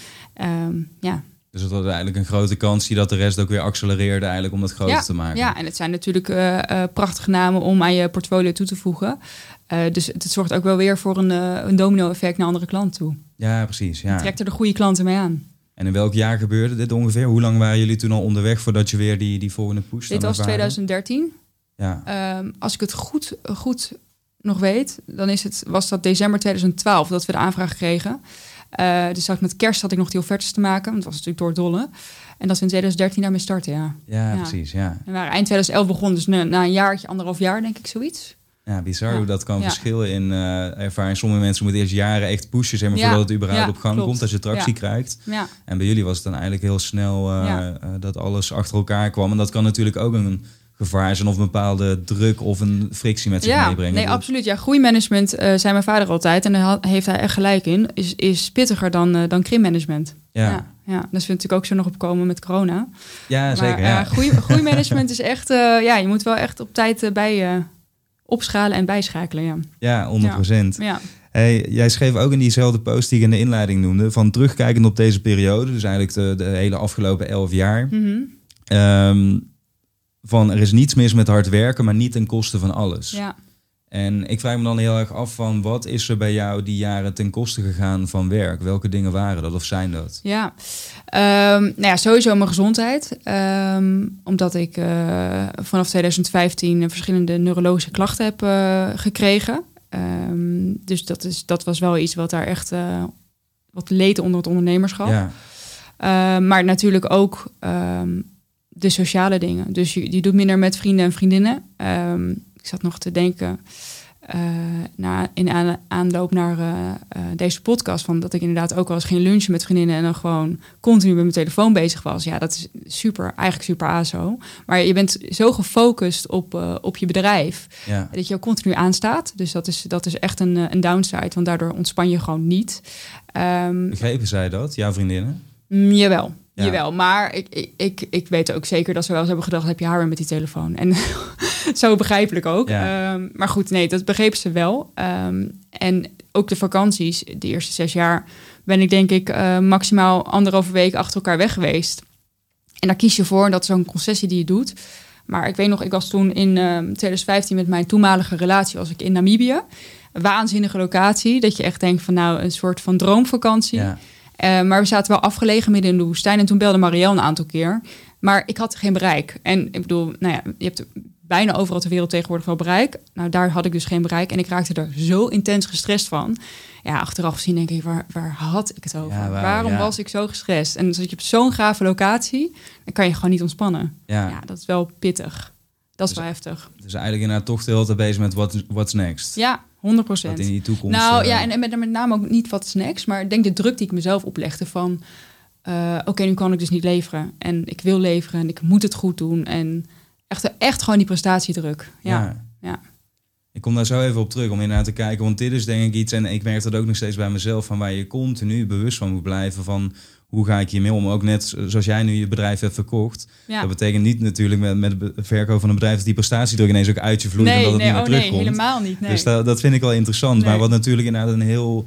Ja. Dus het was eigenlijk een grote kans die dat de rest ook weer accelereerde eigenlijk om dat groter ja, te maken. Ja, en het zijn natuurlijk eh, eh, prachtige namen om aan je portfolio toe te voegen. Eh, dus het, het zorgt ook wel weer voor een, een domino-effect naar andere klanten toe. Ja, precies. Je Ja. trekt er de goede klanten mee aan. En in welk jaar gebeurde dit ongeveer? Hoe lang waren jullie toen al onderweg voordat je weer die, die volgende push Dit was ervaarde? 2013. Ja. Ehm, als ik het goed, goed nog weet, dan is het, was dat december 2012 dat we de aanvraag kregen. Eh, dus zat ik met kerst had ik nog die offertes te maken, want het was natuurlijk door dolle. En dat we in 2013 daarmee starten, ja. Ja, Ja. precies. Ja. En we waren eind 2011 begonnen, dus na, na een jaartje, anderhalf jaar denk ik zoiets. ja, bizar Ja. hoe dat kan Ja. verschillen in eh, ervaring. Sommige mensen moeten eerst jaren echt pushen zeg maar, voordat het überhaupt op gang klopt. komt, dat je tractie krijgt. Ja, En bij jullie was het dan eigenlijk heel snel eh, dat alles achter elkaar kwam. En dat kan natuurlijk ook een gevaar zijn of een bepaalde druk of een frictie met zich ja meebrengen. nee, absoluut. Ja, groeimanagement, eh zei mijn vader altijd, en daar heeft hij echt gelijk in, is, is pittiger dan, eh dan krimmanagement. Ja, ja. Ja, ja. dat is natuurlijk ook zo nog opkomen met corona. zeker. Maar ja. eh, groei, groeimanagement is echt, ja, je moet wel echt op tijd bij opschalen en bijschakelen. Ja. ja, 100 procent. Ja. Hey, jij schreef ook in diezelfde post die ik in de inleiding noemde, van terugkijkend op deze periode, dus eigenlijk de, de hele afgelopen elf jaar. Mhm. Ehm, van er is niets mis met hard werken, maar niet ten koste van alles. Ja. En ik vraag me dan heel erg af van wat is er bij jou die jaren ten koste gegaan van werk? Welke dingen waren dat of zijn dat? Ja, Ehm, nou ja, sowieso mijn gezondheid. Ehm, omdat ik eh, vanaf 2015 verschillende neurologische klachten heb eh, gekregen. Ehm, dus dat, is, dat was wel iets wat daar echt eh, wat leed onder het ondernemerschap. Ja. maar natuurlijk ook de sociale dingen. Dus je, je doet minder met vrienden en vriendinnen. ik zat nog te denken uh, na, in aanloop naar uh, uh, deze podcast, van dat ik inderdaad ook wel eens ging lunchen met vriendinnen en dan gewoon continu met mijn telefoon bezig was. Ja, dat is super, eigenlijk super aso. Maar je bent zo gefocust op, op je bedrijf ja. dat je ook continu aanstaat. Dus dat is, dat is echt een, een downside, want daardoor ontspan je gewoon niet. Um, Begrepen zij dat, jouw vriendinnen? Mm, jawel. Ja. Jawel, maar ik, ik, ik, ik weet ook zeker dat ze wel eens hebben gedacht... heb je haar weer met die telefoon? En zo begrijpelijk ook. Ehm, maar goed, nee, dat begrepen ze wel. Ehm, en ook de vakanties, de eerste zes jaar... ben ik denk ik uh, maximaal anderhalve week achter elkaar weg geweest. En daar kies je voor, dat is zo'n concessie die je doet. Maar ik weet nog, ik was toen in uh, ehm, 2015 met mijn toenmalige relatie... was ik in Namibië. Een waanzinnige locatie, dat je echt denkt van nou... een soort van droomvakantie... Ja. Uh, maar we zaten wel afgelegen midden in de woestijn. En toen belde Marielle een aantal keer. Maar ik had geen bereik. En ik bedoel, nou ja, je hebt bijna overal ter wereld tegenwoordig wel bereik. Nou, daar had ik dus geen bereik. En ik raakte er zo intens gestrest van. Ja, achteraf gezien denk ik, waar, waar had ik het over? Ja, waar, Waarom ja. was ik zo gestrest? En zit je op zo'n gave locatie, dan kan je gewoon niet ontspannen. Ja, Ja, dat is wel pittig. Dat is Dus- wel heftig. dus eigenlijk inderdaad toch de hele tijd bezig met what, what's next. Ja, 100 Wat in die toekomst. Nou eh, ja, en, en met, met name ook niet wat snacks, maar ik denk de druk die ik mezelf oplegde van... eh, Oké, nu kan ik dus niet leveren. En ik wil leveren en ik moet het goed doen. En echt, echt gewoon die prestatiedruk. Ja, ja. Ik kom daar zo even op terug om inderdaad te kijken. Want dit is denk ik iets, en ik merk dat ook nog steeds bij mezelf, van waar je continu bewust van moet blijven van hoe ga ik hiermee om. Ook net zoals jij nu je bedrijf hebt verkocht. ja. Dat betekent niet natuurlijk met, met het verkoop van een bedrijf dat die prestatiedruk ineens ook uit je vloeit en nee, dat het nee, niet meer oh nee, terugkomt. helemaal niet. Nee. Dus dat, dat vind ik wel interessant. Maar Nee. wat natuurlijk inderdaad een heel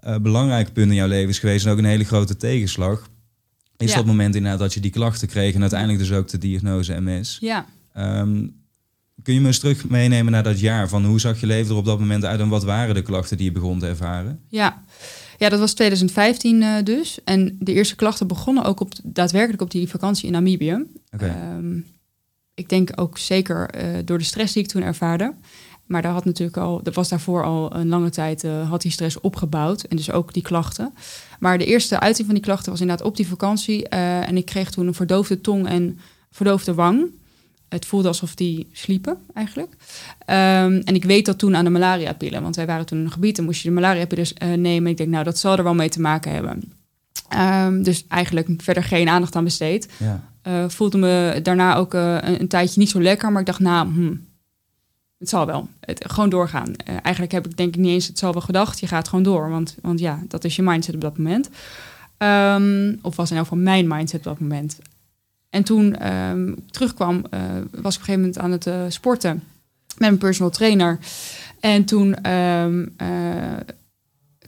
eh, belangrijk punt in jouw leven is geweest en ook een hele grote tegenslag, is Ja. dat moment inderdaad dat je die klachten kreeg en uiteindelijk dus ook de diagnose MS. ja. Ehm, kun je me eens terug meenemen naar dat jaar? Van hoe zag je leven er op dat moment uit en wat waren de klachten die je begon te ervaren? Ja. Ja, dat was 2015 eh, dus. En de eerste klachten begonnen ook op, daadwerkelijk op die vakantie in Namibië. Ehm, ik denk ook zeker eh, door de stress die ik toen ervaarde. Maar daar had natuurlijk al, dat was daarvoor al een lange tijd, eh, had die stress opgebouwd. En dus ook die klachten. Maar de eerste uiting van die klachten was inderdaad op die vakantie. en ik kreeg toen een verdoofde tong en verdoofde wang. Het voelde alsof die sliepen eigenlijk. Ehm, en ik weet dat toen aan de malaria-pillen. Want wij waren toen in een gebied en moest je de malaria-pillen eh, nemen. Ik denk, nou, dat zal er wel mee te maken hebben. Ehm, dus eigenlijk verder geen aandacht aan besteed. Ja. Eh, voelde me daarna ook eh, een, een tijdje niet zo lekker. Maar ik dacht, nou, hm, het zal wel. Het, gewoon doorgaan. Eigenlijk heb ik denk ik niet eens het zal wel gedacht. Je gaat gewoon door. Want, want ja, dat is je mindset op dat moment. Ehm, of was in elk geval mijn mindset op dat moment. En toen ik terugkwam, eh, was ik op een gegeven moment aan het eh, sporten met een personal trainer. En toen ehm, eh,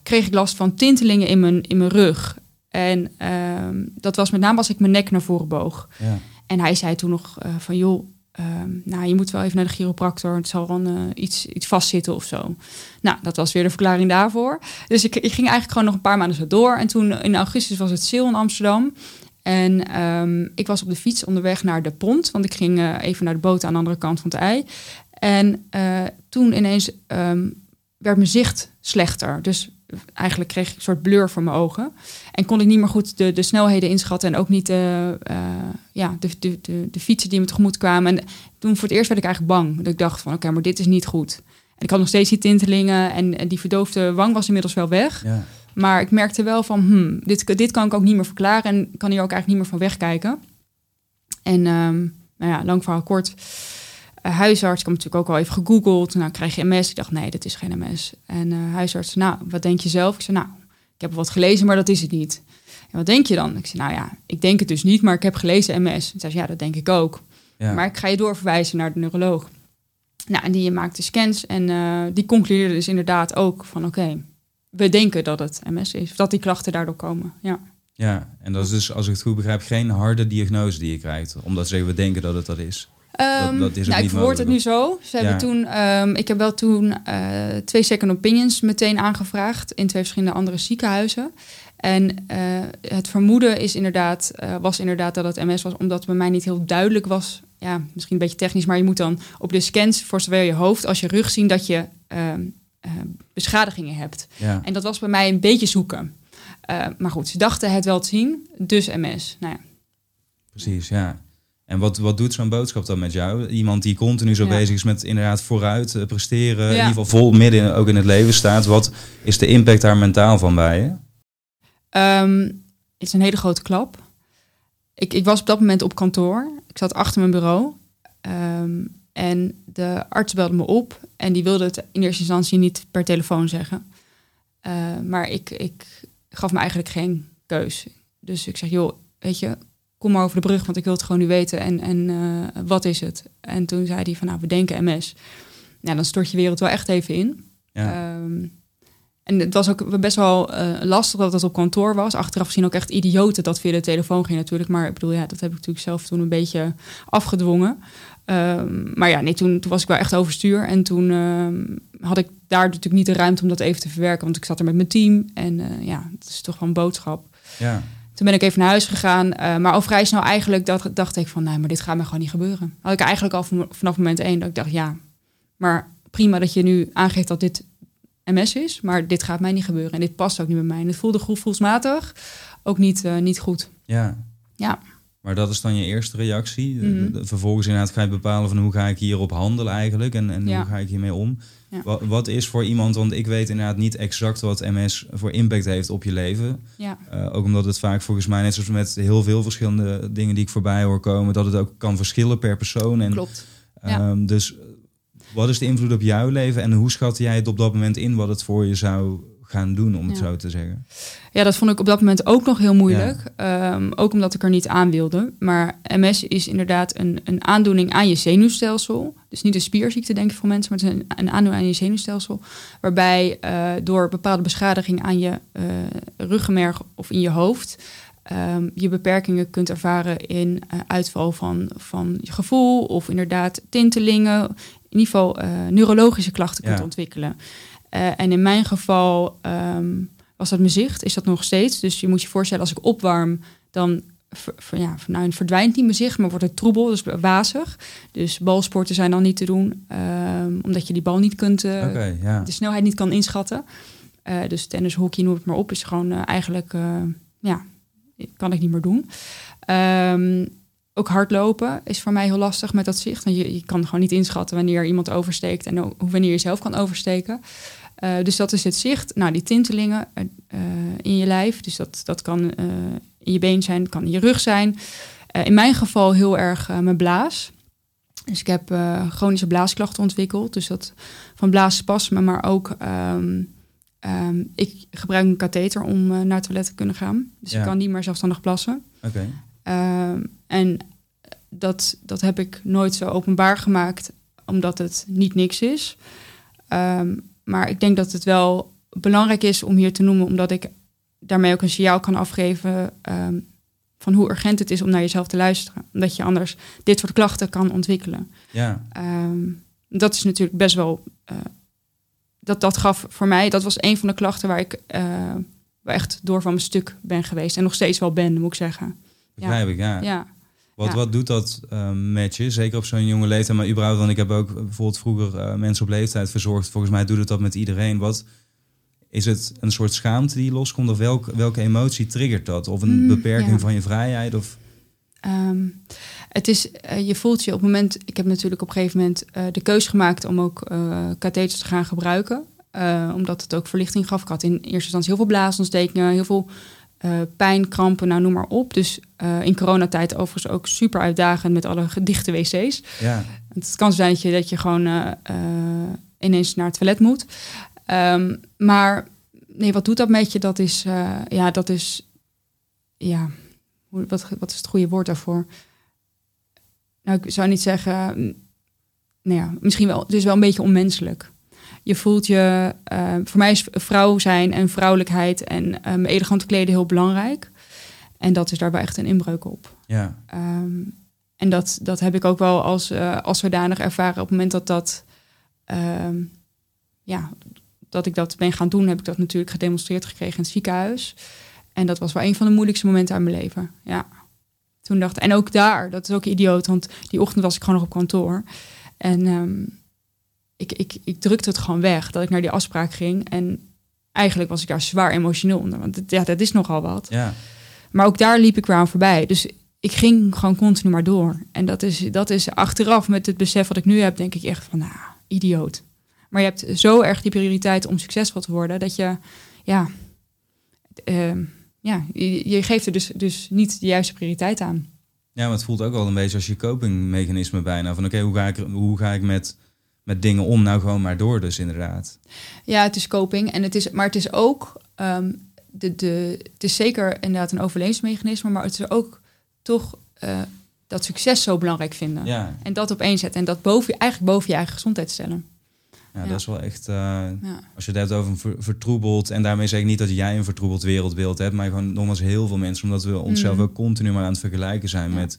kreeg ik last van tintelingen in mijn, in mijn rug. En ehm, dat was met name als ik mijn nek naar voren boog. Ja. En hij zei toen nog van joh, nou je moet wel even naar de chiropractor. Het zal dan iets, iets vastzitten of zo. Nou, dat was weer de verklaring daarvoor. Dus ik, ik ging eigenlijk gewoon nog een paar maanden zo door. En toen in augustus was het sale in Amsterdam. En ehm, ik was op de fiets onderweg naar de pont. Want ik ging eh, even naar de boot aan de andere kant van het ei. En eh, toen ineens ehm, werd mijn zicht slechter. Dus eigenlijk kreeg ik een soort blur voor mijn ogen. En kon ik niet meer goed de, de snelheden inschatten. En ook niet de, eh, ja, de, de, de, de fietsen die me tegemoet kwamen. En toen voor het eerst werd ik eigenlijk bang. Dat ik dacht van oké, maar dit is niet goed. En ik had nog steeds die tintelingen. En, en die verdoofde wang was inmiddels wel weg. Ja. Maar ik merkte wel van, hmm, dit, dit kan ik ook niet meer verklaren en ik kan hier ook eigenlijk niet meer van wegkijken. En ehm, nou ja, lang verhaal kort. Eh, huisarts, ik heb natuurlijk ook al even gegoogeld. Nou, krijg je MS? Ik dacht, nee, dat is geen MS. En eh, huisarts, nou, wat denk je zelf? Ik zei, nou, ik heb wat gelezen, maar dat is het niet. En wat denk je dan? Ik zei, nou ja, ik denk het dus niet, maar ik heb gelezen MS. En zei ze, ja, dat denk ik ook. Ja. Maar ik ga je doorverwijzen naar de neuroloog. Nou, en die maakte scans en eh, die concludeerde dus inderdaad ook van, oké, we denken dat het MS is. Dat die klachten daardoor komen. Ja. Ja, en dat is dus, als ik het goed begrijp, geen harde diagnose die je krijgt. Omdat ze we denken dat het dat is. Um, dat, is nou, ik verwoord het nu zo. Ze hebben toen, um, ik heb wel toen uh, twee second opinions meteen aangevraagd in twee verschillende andere ziekenhuizen. En uh, het vermoeden is inderdaad, uh, was inderdaad dat het MS was, omdat bij mij niet heel duidelijk was. Ja, misschien een beetje technisch, maar je moet dan op de scans voor zowel je hoofd als je rug zien dat je beschadigingen hebt. Ja. En dat was bij mij een beetje zoeken. maar goed, ze dachten het wel te zien, dus MS. Nou ja. Precies, ja. En wat, wat doet zo'n boodschap dan met jou? Iemand die continu zo bezig is met inderdaad vooruit uh, presteren, in ieder geval vol midden ook in het leven staat. Wat is de impact daar mentaal van bij je? Um, het is een hele grote klap. Ik, ik was op dat moment op kantoor. Ik zat achter mijn bureau. Um, en de arts belde me op. En die wilde het in eerste instantie niet per telefoon zeggen. Uh, maar ik, ik gaf me eigenlijk geen keus. Dus ik zeg, joh, weet je, kom maar over de brug, want ik wil het gewoon nu weten. En, en uh, wat is het? En toen zei hij van, nou, we denken MS. Nou, dan stort je wereld wel echt even in. Ja. Um, en het was ook best wel uh, lastig dat het op kantoor was. Achteraf gezien ook echt idioten dat via de telefoon ging natuurlijk. Maar ik bedoel, ja, dat heb ik natuurlijk zelf toen een beetje afgedwongen. Um, maar ja, nee, toen, toen was ik wel echt overstuur. En toen um, had ik daar natuurlijk niet de ruimte om dat even te verwerken. Want ik zat er met mijn team. En uh, ja, het is toch wel een boodschap. Ja. Toen ben ik even naar huis gegaan. Uh, maar al vrij snel eigenlijk dacht, dacht ik van... nee, maar dit gaat me gewoon niet gebeuren. Had ik eigenlijk al vanaf moment één dat ik dacht... ja, maar prima dat je nu aangeeft dat dit MS is... maar dit gaat mij niet gebeuren. En dit past ook niet bij mij. En het voelde gevoelsmatig ook niet, uh, niet goed. Ja. Ja. Maar dat is dan je eerste reactie. Mm -hmm. Vervolgens inderdaad ga je bepalen van hoe ga ik hierop handelen eigenlijk en, en ja. hoe ga ik hiermee om. Ja. Wat, wat, is voor iemand, want ik weet inderdaad niet exact wat MS voor impact heeft op je leven. Ja. Uh, ook omdat het vaak volgens mij, net zoals met heel veel verschillende dingen die ik voorbij hoor komen, dat het ook kan verschillen per persoon. En, Klopt. Um, dus wat is de invloed op jouw leven en hoe schat jij het op dat moment in wat het voor je zou gaan doen, om het ja. zo te zeggen? Ja, dat vond ik op dat moment ook nog heel moeilijk. Ja. Um, ook omdat ik er niet aan wilde. Maar MS is inderdaad een, een aandoening aan je zenuwstelsel. Dus niet een spierziekte, denk ik voor mensen, maar het is een, een aandoening aan je zenuwstelsel. Waarbij uh, door bepaalde beschadiging aan je uh, ruggenmerg of in je hoofd. Um, je beperkingen kunt ervaren in uh, uitval van, van je gevoel of inderdaad tintelingen. In ieder geval neurologische klachten kunt ontwikkelen. Uh, en in mijn geval um, was dat mijn zicht, is dat nog steeds. Dus je moet je voorstellen, als ik opwarm, dan ver, ver, ja, nou, verdwijnt niet mijn zicht, maar wordt het troebel, dus wazig. Dus balsporten zijn dan niet te doen, um, omdat je die bal niet kunt, uh, okay, ja. de snelheid niet kan inschatten. Uh, dus tennis, hockey, noem het maar op, is gewoon eigenlijk, ja, kan ik niet meer doen. Um, ook hardlopen is voor mij heel lastig met dat zicht. Want je, je kan gewoon niet inschatten wanneer iemand oversteekt en hoe, wanneer je zelf kan oversteken. Uh, dus dat is het zicht. Nou, die tintelingen uh, in je lijf. Dus dat, dat kan uh, in je been zijn, kan in je rug zijn. in mijn geval heel erg mijn blaas. Dus ik heb chronische blaasklachten ontwikkeld. Dus dat van blaasspasmen, maar ook... Um, um, ik gebruik een katheter om naar het toilet te kunnen gaan. Dus ja. ik kan niet meer zelfstandig plassen. Oké. Okay. Um, en dat, dat heb ik nooit zo openbaar gemaakt, omdat het niet niks is. Um, maar ik denk dat het wel belangrijk is om hier te noemen, omdat ik daarmee ook een signaal kan afgeven um, van hoe urgent het is om naar jezelf te luisteren. Omdat je anders dit soort klachten kan ontwikkelen. Ja. Um, dat is natuurlijk best wel. Uh, dat, dat gaf voor mij, dat was een van de klachten waar ik uh, waar echt door van mijn stuk ben geweest. En nog steeds wel ben, moet ik zeggen. Begrijp ja. ik, ja. ja. Wat, ja. wat doet dat uh, met je? Zeker op zo'n jonge leeftijd, maar überhaupt, want ik heb ook bijvoorbeeld vroeger uh, mensen op leeftijd verzorgd. Volgens mij doet het dat met iedereen. Wat is het een soort schaamte die loskomt? Of welk, welke emotie triggert dat? Of een mm, beperking ja. van je vrijheid? Of... Um, het is, uh, je voelt je op het moment, ik heb natuurlijk op een gegeven moment de keus gemaakt om ook katheters te gaan gebruiken. omdat het ook verlichting gaf. Ik had in eerste instantie heel veel blaasontstekingen, heel veel uh, pijn, krampen, nou noem maar op. Dus uh, in coronatijd overigens ook super uitdagend met alle dichte wc's. Ja. Het kan zijn dat je, dat je gewoon uh, ineens naar het toilet moet. Um, maar nee, wat doet dat met je? Dat is, ja, dat is, ja, wat, wat is het goede woord daarvoor? Nou, ik zou niet zeggen, nou ja, misschien wel, het is wel een beetje onmenselijk. Je voelt je, eh, voor mij is vrouw zijn en vrouwelijkheid en um, elegant kleden heel belangrijk. En dat is daarbij echt een inbreuk op. Ja. Ehm, en dat, dat heb ik ook wel als, uh, als zodanig ervaren op het moment dat dat, ehm, ja, dat ik dat ben gaan doen, heb ik dat natuurlijk gedemonstreerd gekregen in het ziekenhuis. En dat was wel een van de moeilijkste momenten uit mijn leven. Ja. Toen dacht en ook daar, dat is ook idioot, want die ochtend was ik gewoon nog op kantoor. En um, ik, ik, ik drukte het gewoon weg dat ik naar die afspraak ging. En eigenlijk was ik daar zwaar emotioneel onder, want ja, dat is nogal wat. Ja. Maar ook daar liep ik weer aan voorbij. Dus ik ging gewoon continu maar door. En dat is, dat is achteraf met het besef wat ik nu heb, denk ik echt van, nou, idioot. Maar je hebt zo erg die prioriteit om succesvol te worden, dat je, ja, uh, ja je, je, geeft er dus, dus niet de juiste prioriteit aan. Ja, maar het voelt ook wel een beetje als je copingmechanisme bijna. Van oké, hoe, ga ik, hoe ga ik met, met dingen om? Nou, gewoon maar door dus inderdaad. Ja, het is coping. En het is, maar het is ook, um, de, de, het is zeker inderdaad een overlevingsmechanisme, maar het is ook toch uh, dat succes zo belangrijk vinden. Ja. En dat opeenzetten en dat boven, eigenlijk boven je eigen gezondheid stellen. Ja, ja, dat is wel echt. Uh, ja. Als je het hebt over een ver, vertroebeld. En daarmee zeg ik niet dat jij een vertroebeld wereldbeeld hebt. Maar gewoon nogmaals heel veel mensen. Omdat we onszelf mm. ook continu maar aan het vergelijken zijn met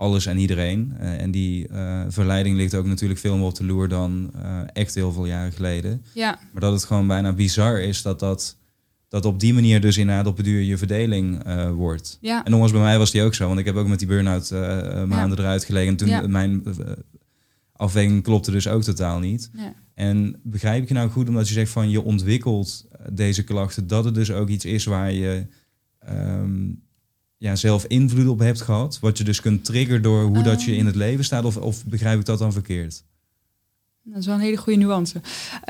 alles en iedereen. Uh, en die uh, verleiding ligt ook natuurlijk veel meer op de loer dan echt heel veel jaren geleden. Ja. Maar dat het gewoon bijna bizar is dat dat. Dat op die manier dus inderdaad op het duur je verdeling wordt. Ja. En nogmaals, bij mij was die ook zo. Want ik heb ook met die burn-out maanden eruit gelegen. En toen mijn afweging klopte dus ook totaal niet. Ja. En begrijp ik je nou goed omdat je zegt van je ontwikkelt deze klachten, dat het dus ook iets is waar je um, ja, zelf invloed op hebt gehad, wat je dus kunt triggeren door hoe dat je in het leven staat, of, of begrijp ik dat dan verkeerd? Dat is wel een hele goede nuance.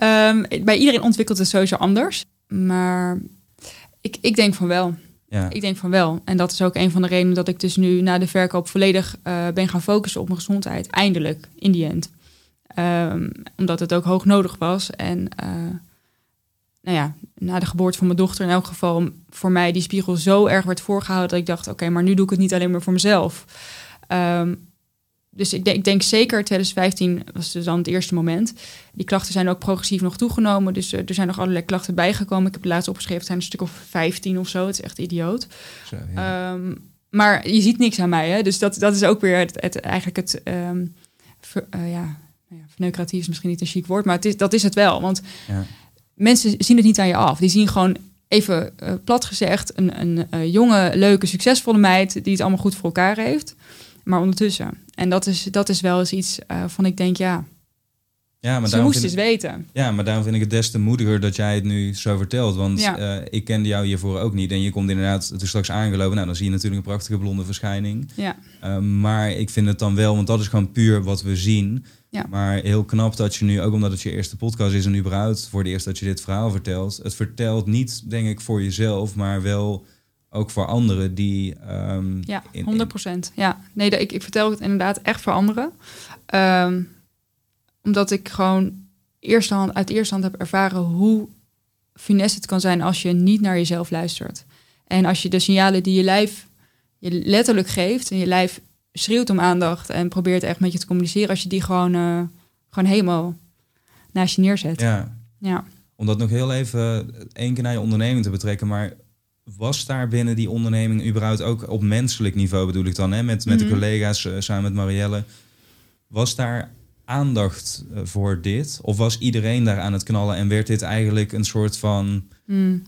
Um, bij iedereen ontwikkelt het sowieso anders, maar ik, ik denk van wel. Ja. Ik denk van wel. En dat is ook een van de redenen dat ik dus nu na de verkoop volledig uh, ben gaan focussen op mijn gezondheid. Eindelijk, in die end. Um, omdat het ook hoog nodig was. En uh, nou ja, na de geboorte van mijn dochter in elk geval voor mij die spiegel zo erg werd voorgehouden dat ik dacht, oké, okay, maar nu doe ik het niet alleen maar voor mezelf. Um, dus ik denk, ik denk zeker 2015 was dus dan het eerste moment. Die klachten zijn ook progressief nog toegenomen. Dus uh, er zijn nog allerlei klachten bijgekomen. Ik heb het laatst opgeschreven, het zijn een stuk of 15 of zo. Het is echt idioot. Zo, ja. um, maar je ziet niks aan mij. Hè? Dus dat, dat is ook weer het, het eigenlijk het. Um, ver, uh, ja, nou ja, verneukeratief is misschien niet een chic woord, maar het is, dat is het wel. Want ja. Mensen zien het niet aan je af. Die zien gewoon even uh, plat gezegd een, een uh, jonge, leuke, succesvolle meid die het allemaal goed voor elkaar heeft. Maar ondertussen. En dat is, dat is wel eens iets uh, van ik denk, ja, ja, maar ze moest eens weten. Ja, maar daarom vind ik het des te moediger dat jij het nu zo vertelt. Want ja. uh, ik kende jou hiervoor ook niet. En je komt inderdaad toen straks aangelopen. Nou, dan zie je natuurlijk een prachtige blonde verschijning. Ja. Uh, maar ik vind het dan wel, want dat is gewoon puur wat we zien. Ja. Maar heel knap dat je nu, ook omdat het je eerste podcast is en überhaupt voor de eerst dat je dit verhaal vertelt. Het vertelt niet, denk ik, voor jezelf, maar wel ook voor anderen die. Um, ja, 100 procent. Ja, nee, ik, ik vertel het inderdaad echt voor anderen. Um, omdat ik gewoon eerste hand, uit eerste hand heb ervaren hoe funest het kan zijn als je niet naar jezelf luistert. En als je de signalen die je lijf je letterlijk geeft en je lijf schreeuwt om aandacht en probeert echt met je te communiceren, als je die gewoon, uh, gewoon helemaal naast je neerzet. Ja. ja. Om dat nog heel even één keer naar je onderneming te betrekken, maar was daar binnen die onderneming überhaupt ook op menselijk niveau bedoel ik dan, hè? Met, met mm -hmm. de collega's uh, samen met Marielle, was daar aandacht voor dit? Of was iedereen daar aan het knallen en werd dit eigenlijk een soort van. Mm.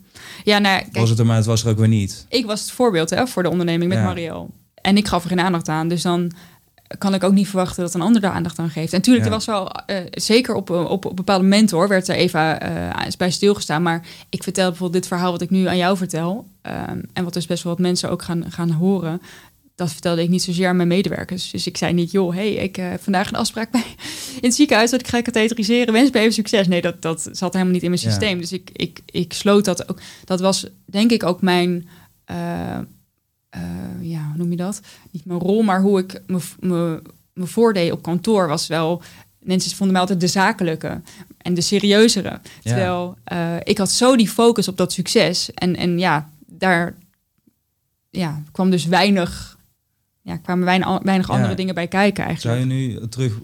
Ja, nou, kijk, was het er, maar het was er ook weer niet. Ik was het voorbeeld hè, voor de onderneming met ja. Marielle. En ik gaf er geen aandacht aan. Dus dan kan ik ook niet verwachten dat een ander daar aandacht aan geeft. En natuurlijk, ja. er was wel uh, zeker op, op, op bepaalde momenten hoor, werd er even uh, bij stilgestaan. Maar ik vertel bijvoorbeeld dit verhaal wat ik nu aan jou vertel. Um, en wat dus best wel wat mensen ook gaan, gaan horen dat vertelde ik niet zozeer aan mijn medewerkers. Dus ik zei niet, joh, hey, ik heb uh, vandaag een afspraak bij in het ziekenhuis dat ik ga katheteriseren. Wens me even succes. Nee, dat, dat zat helemaal niet in mijn systeem. Ja. Dus ik, ik, ik sloot dat ook. Dat was denk ik ook mijn, uh, uh, ja, hoe noem je dat? Niet mijn rol, maar hoe ik me, me, me voordeed op kantoor was wel. Mensen vonden mij altijd de zakelijke en de serieuzere. Terwijl ja. ik had zo die focus op dat succes. En, en ja, daar ja, kwam dus weinig ja, kwamen weinig, weinig andere ja. dingen bij kijken eigenlijk. Zou je nu terug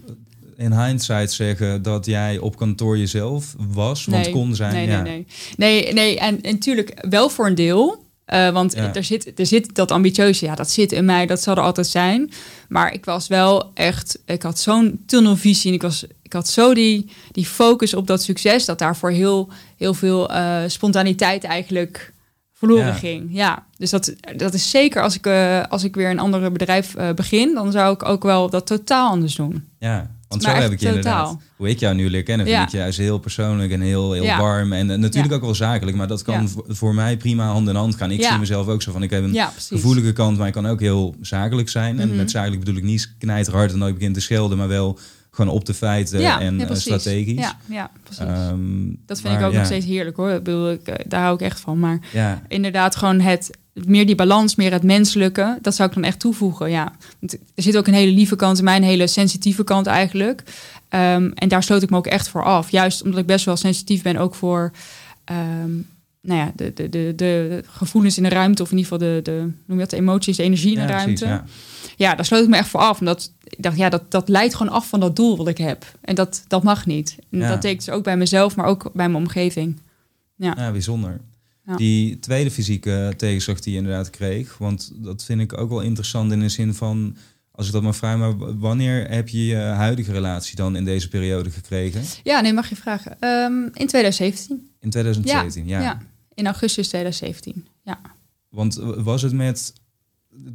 in hindsight zeggen dat jij op kantoor jezelf was? Want nee, kon zijn. Nee, ja. nee, nee. Nee, nee en natuurlijk wel voor een deel. Uh, want ja. er, zit, er zit dat ambitieuze, ja, dat zit in mij, dat zal er altijd zijn. Maar ik was wel echt, ik had zo'n tunnelvisie en ik, was, ik had zo die, die focus op dat succes, dat daarvoor heel, heel veel uh, spontaniteit eigenlijk verloren ja. ging. Ja, dus dat, dat is zeker als ik, uh, als ik weer een ander bedrijf begin, dan zou ik ook wel dat totaal anders doen. Ja, want zo heb ik je totaal. inderdaad, hoe ik jou nu leer kennen, vind ja. ik juist heel persoonlijk en heel, heel ja. warm. En, en natuurlijk ook wel zakelijk, maar dat kan voor mij prima hand in hand gaan. Ik zie mezelf ook zo van, ik heb een gevoelige kant, maar ik kan ook heel zakelijk zijn. Mm -hmm. En met zakelijk bedoel ik niet knijterhard en ik begin te schelden, maar wel gewoon op de feiten en uh, strategisch. Ja, ja precies. Um, dat vind maar, ik ook nog steeds heerlijk hoor. Ik bedoel, ik, daar hou ik echt van. Maar inderdaad gewoon het meer die balans, meer het menselijke, dat zou ik dan echt toevoegen. Ja, Want er zit ook een hele lieve kant in mij, een hele sensitieve kant eigenlijk. Um, en daar sloot ik me ook echt voor af. Juist omdat ik best wel sensitief ben, ook voor um, nou ja, de, de, de, de, gevoelens in de ruimte, of in ieder geval de, de, noem je dat, de emoties, de energie in de ja, ruimte. Precies, ja. ja, daar sloot ik me echt voor af. Omdat ik dacht, ja, dat, dat leidt gewoon af van dat doel wat ik heb. En dat, dat mag niet. En Ja. dat deed ik dus ook bij mezelf, maar ook bij mijn omgeving. Ja. Ja, bijzonder. Ja. Die tweede fysieke tegenslag die je inderdaad kreeg, want dat vind ik ook wel interessant in de zin van, als ik dat maar vraag, maar wanneer heb je je huidige relatie dan in deze periode gekregen? Ja, nee, mag je vragen. Ehm, in 2017. In 2017, ja. ja. In augustus 2017. Ja. Want was het met.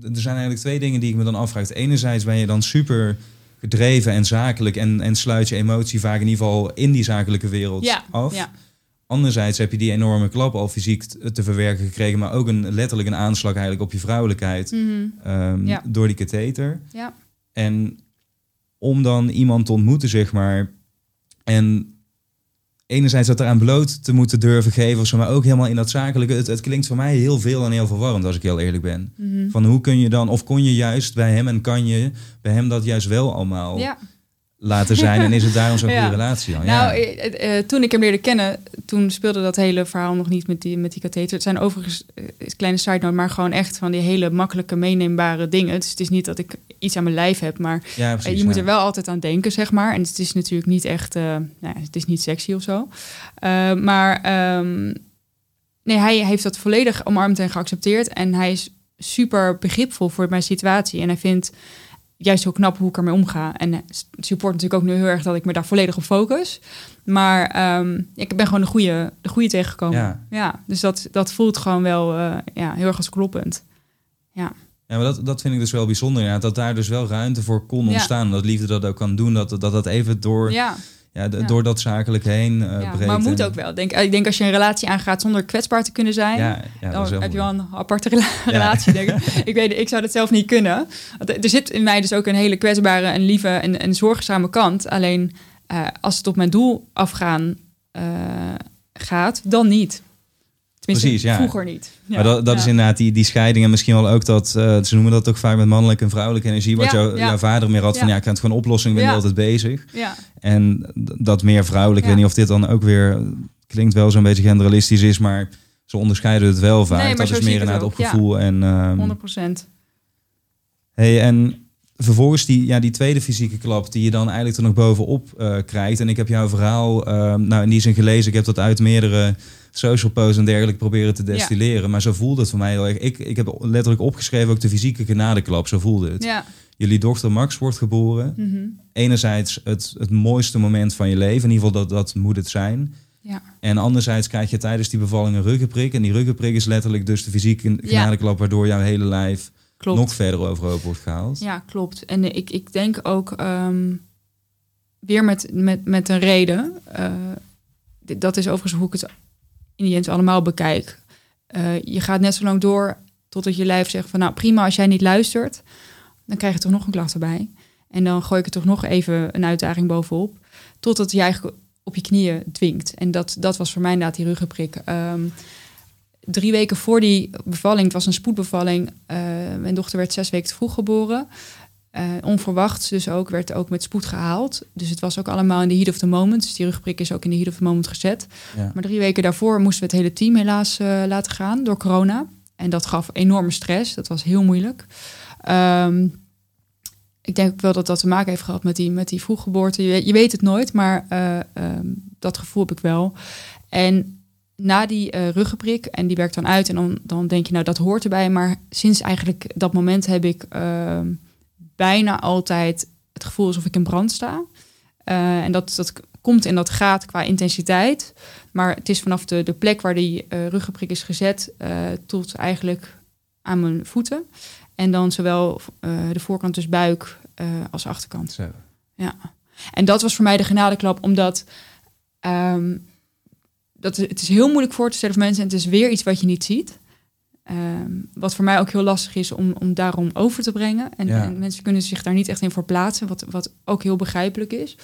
Er zijn eigenlijk twee dingen die ik me dan afvraag. Enerzijds ben je dan super gedreven en zakelijk en, en sluit je emotie vaak in ieder geval in die zakelijke wereld Ja, af. ja. Anderzijds heb je die enorme klap al fysiek te verwerken gekregen, maar ook een, letterlijk een aanslag eigenlijk op je vrouwelijkheid Mhm. ehm, Ja. door die katheter. Ja. En om dan iemand te ontmoeten, zeg maar, en enerzijds dat eraan bloot te moeten durven geven, maar ook helemaal in dat zakelijke. Het, het klinkt voor mij heel veel en heel verwarrend, als ik heel eerlijk ben. Mhm. Van hoe kun je dan, of kon je juist bij hem en kan je bij hem dat juist wel allemaal ja. Laten zijn? En is het daarom zo'n Ja. goede relatie dan? Nou, ja. eh, eh, toen ik hem leerde kennen, toen speelde dat hele verhaal nog niet met die, met die katheter. Het zijn overigens, eh, kleine side note, maar gewoon echt van die hele makkelijke meeneembare dingen. Dus het is niet dat ik iets aan mijn lijf heb, maar ja, precies. je moet er wel altijd aan denken, zeg maar. En het is natuurlijk niet echt, nou het is niet sexy of zo. Maar ehm, nee, hij heeft dat volledig omarmd en geaccepteerd. En hij is super begripvol voor mijn situatie. En hij vindt juist heel knap hoe ik ermee omga. En hij support natuurlijk ook nu heel erg dat ik me daar volledig op focus. Maar ehm, ik ben gewoon de goede, de goede tegengekomen. Ja. Ja. dus dat, dat voelt gewoon wel eh, ja, heel erg als kloppend. Ja, maar dat, dat vind ik dus wel bijzonder. Ja, dat daar dus wel ruimte voor kon Ja. ontstaan. Dat liefde dat ook kan doen. Dat dat, dat even door, ja. Ja, de- Ja. door dat zakelijk heen eh ja. maar moet ook wel. Ik denk, ik denk als je een relatie aangaat zonder kwetsbaar te kunnen zijn... Ja, dan heb je wel een aparte rela- relatie, denk ik. ik. Weet, ik zou dat zelf niet kunnen. Want er zit in mij dus ook een hele kwetsbare en lieve en, en zorgzame kant. Alleen eh, als het op mijn doel afgaan eh, gaat, dan niet. Tenminste, Precies, ja. vroeger niet. Ja, maar dat, dat ja. is inderdaad die, die scheiding en misschien wel ook dat, eh, ze noemen dat ook vaak met mannelijke en vrouwelijke energie, wat jou, jouw vader meer had van Ja. ik kan het gewoon oplossen, ik ben altijd bezig. Ja, En dat meer vrouwelijk, ik weet niet of dit dan ook weer, klinkt wel zo'n beetje generalistisch is, maar ze onderscheiden het wel vaak. Nee, dat is meer inderdaad op gevoel en... ehm, 100 procent. Hey, en vervolgens die, ja, die tweede fysieke klap die je dan eigenlijk er nog bovenop eh, krijgt. En ik heb jouw verhaal eh, nou, in die zin gelezen. Ik heb dat uit meerdere social posts en dergelijke proberen te destilleren. Maar zo voelde het voor mij heel erg. Ik, ik heb letterlijk opgeschreven ook de fysieke genadeklap. Zo voelde het. Ja. Jullie dochter Max wordt geboren. Mhm. Enerzijds het, het mooiste moment van je leven. In ieder geval dat, dat moet het zijn. Ja. En anderzijds krijg je tijdens die bevalling een ruggenprik. En die ruggenprik is letterlijk dus de fysieke genadeklap... waardoor jouw hele lijf Klopt. nog verder overhoop wordt gehaald. Ja, klopt. En ik, ik denk ook ehm, weer met, met, met een reden. eh, dat is overigens hoe ik het in die allemaal bekijk. Eh, je gaat net zo lang door totdat je lijf zegt van nou prima, als jij niet luistert, dan krijg je toch nog een klacht erbij. En dan gooi ik er toch nog even een uitdaging bovenop. Totdat je eigenlijk op je knieën dwingt. En dat, dat was voor mij inderdaad die ruggenprik. Ehm, drie weken voor die bevalling, het was een spoedbevalling. eh, mijn dochter werd zes weken te vroeg geboren. Eh, onverwachts dus ook, werd ook met spoed gehaald. Dus het was ook allemaal in de heat of the moment. Dus die rugprik is ook in de heat of the moment gezet. Ja. Maar drie weken daarvoor moesten we het hele team helaas eh, laten gaan door corona. En dat gaf enorme stress. Dat was heel moeilijk. Ehm, ik denk ook wel dat dat te maken heeft gehad met die, met die vroeggeboorte. Je, weet- je weet het nooit, maar eh, ehm, dat gevoel heb ik wel. En na die eh, ruggenprik, en die werkt dan uit, en dan, dan denk je, nou, dat hoort erbij. Maar sinds eigenlijk dat moment heb ik ehm, bijna altijd het gevoel alsof ik in brand sta. Eh, en dat, dat komt en dat gaat qua intensiteit. Maar het is vanaf de, de plek waar die eh, ruggenprik is gezet eh, tot eigenlijk aan mijn voeten. En dan zowel de voorkant, dus buik, als achterkant. Zo. En dat was voor mij de genadeklap, omdat ehm, dat, het is heel moeilijk voor te stellen voor mensen. En het is weer iets wat je niet ziet. Ehm, wat voor mij ook heel lastig is om, om daarom over te brengen. En, Ja. en mensen kunnen zich daar niet echt in verplaatsen, wat, wat ook heel begrijpelijk is.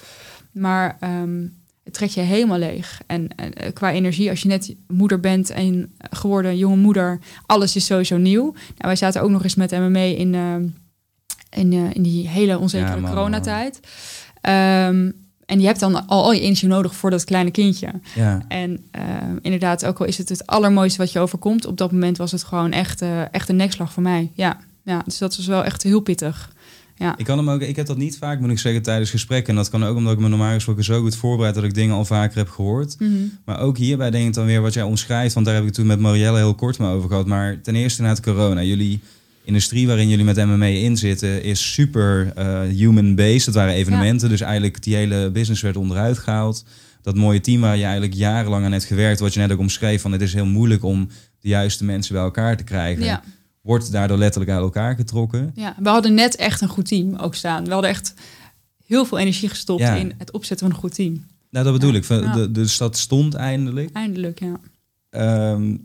Maar ehm, het trekt je helemaal leeg. En, en, eh, qua energie, als je net moeder bent en geworden jonge moeder, alles is sowieso nieuw. Nou, wij zaten ook nog eens met MMA in, ehm, in, eh, in die hele onzekere Ja, man, coronatijd. En je hebt dan al, al je energie nodig voor dat kleine kindje. Ja. En ehm, inderdaad, ook al is het het allermooiste wat je overkomt, op dat moment was het gewoon echt, eh, echt een nekslag voor mij. Ja, ja, dus dat was wel echt heel pittig. Ja, Ik kan hem ook, ik heb dat niet vaak, moet ik zeggen, tijdens gesprekken. En dat kan ook omdat ik me normaal gesproken zo goed voorbereid dat ik dingen al vaker heb gehoord. Mhm. Maar ook hierbij denk ik dan weer wat jij omschrijft, want daar heb ik toen met Marielle heel kort maar over gehad. Maar ten eerste na het corona, jullie industrie waarin jullie met MMA in zitten is super eh, human-based. Het waren evenementen, dus eigenlijk die hele business werd onderuit gehaald. Dat mooie team waar je eigenlijk jarenlang aan hebt gewerkt, wat je net ook omschreef, van het is heel moeilijk om de juiste mensen bij elkaar te krijgen. ja, Wordt daardoor letterlijk uit elkaar getrokken. ja, we hadden net echt een goed team ook staan. We hadden echt heel veel energie gestopt Ja. in het opzetten van een goed team. Nou, dat bedoel ik. De, dus dat stond eindelijk. Eindelijk, ja. Ehm,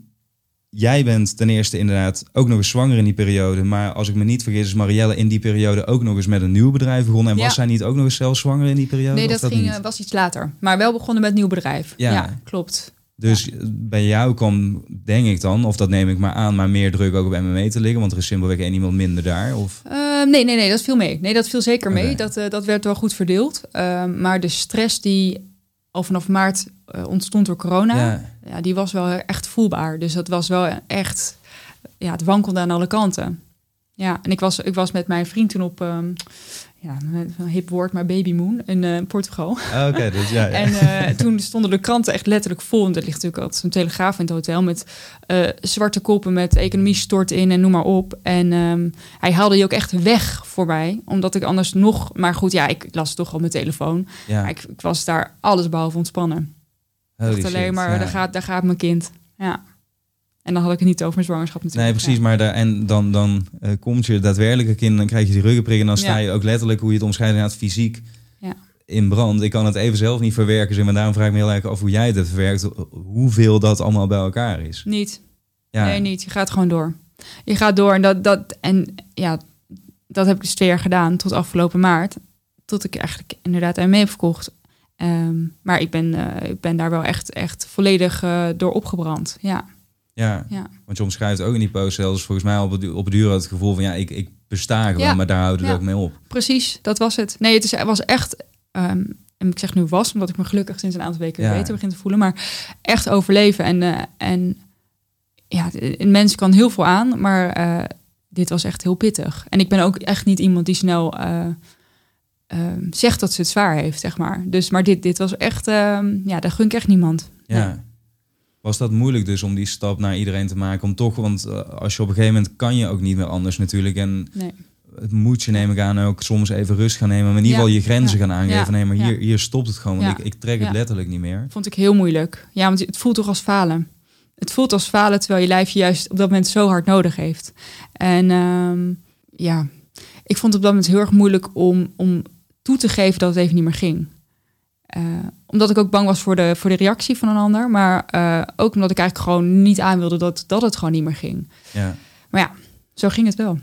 jij bent ten eerste inderdaad ook nog eens zwanger in die periode. Maar als ik me niet vergis, is Marielle in die periode ook nog eens met een nieuw bedrijf begonnen. En Ja. was zij niet ook nog eens zelf zwanger in die periode? Nee, dat, ging, niet? eh, was iets later. Maar wel begonnen met een nieuw bedrijf. Ja. Ja, klopt. Dus bij jou kwam, denk ik dan, of dat neem ik maar aan, maar meer druk ook op MMA te liggen. Want er is simpelweg één iemand minder daar. Of... Eh, nee, nee, nee, dat viel mee. Nee, dat viel zeker mee. Dat, eh, dat werd wel goed verdeeld. Ehm, maar de stress die al vanaf maart eh, ontstond door corona, ja. Ja, die was wel echt voelbaar. Dus dat was wel echt, ja, het wankelde aan alle kanten. Ja, en ik was, ik was met mijn vriend toen op, ehm, ja, een hip woord, maar Baby Moon in eh, Portugal. Ah, oké. dus ja, ja. En eh, toen stonden de kranten echt letterlijk vol. En er ligt natuurlijk altijd zo'n telegraaf in het hotel met eh, zwarte koppen met economie stort in en noem maar op. En ehm, hij haalde die ook echt weg voor mij, omdat ik anders nog. Maar goed, ja, ik las het toch op mijn telefoon. ja. Maar ik, ik was daar alles behalve ontspannen. Holy dacht alleen shit, maar, ja. daar, gaat, daar gaat mijn kind. Ja. En dan had ik het niet over mijn zwangerschap Nee, natuurlijk. precies. Maar daar, en dan, dan eh, komt je daadwerkelijke kind, dan krijg je die ruggenprik. En dan sta Ja. je ook letterlijk, hoe je het omschrijft, inderdaad fysiek Ja. in brand. Ik kan het even zelf niet verwerken. zeg Maar daarom vraag ik me heel erg af hoe jij het hebt verwerkt. Hoeveel dat allemaal bij elkaar is. Niet. Ja, Nee, niet. Je gaat gewoon door. Je gaat door en dat, dat en ja, dat heb ik dus twee jaar gedaan tot afgelopen maart, tot ik eigenlijk inderdaad mee heb verkocht. Ehm, maar ik ben, eh, ik ben daar wel echt, echt volledig eh, door opgebrand. Ja, ja. ja. want je omschrijft ook in die post zelfs volgens mij op het, op het duur het gevoel van ja, ik, ik besta gewoon, Ja. maar daar houdt het Ja. ook mee op. precies. Dat was het. Nee, het, is, was echt. ehm, en ik zeg nu was, omdat ik me gelukkig sinds een aantal weken beter begin te voelen. Maar echt overleven. En, eh, en ja, een mens kan heel veel aan, maar eh, dit was echt heel pittig. En ik ben ook echt niet iemand die snel eh, ehm, zegt dat ze het zwaar heeft, zeg maar. Dus, maar dit, dit was echt, ehm, ja, daar gun ik echt niemand. Ja. Nee. Was dat moeilijk dus om die stap naar iedereen te maken? Om toch, want eh, als je op een gegeven moment kan je ook niet meer anders natuurlijk. En Nee. het moet je, neem ik aan, ook soms even rust gaan nemen. Maar in ieder Ja. geval je grenzen Ja. gaan aangeven. Ja. Nee, maar hier, hier stopt het gewoon. Want ik, ik trek het letterlijk niet meer. Vond ik heel moeilijk. Ja, want het voelt toch als falen. Het voelt als falen terwijl je lijf je juist op dat moment zo hard nodig heeft. En ehm, ja, ik vond het op dat moment heel erg moeilijk om, om toe te geven dat het even niet meer ging. Eh, omdat ik ook bang was voor de, voor de reactie van een ander. Maar eh, ook omdat ik eigenlijk gewoon niet aan wilde dat, dat het gewoon niet meer ging. Ja. Maar ja, zo ging het wel.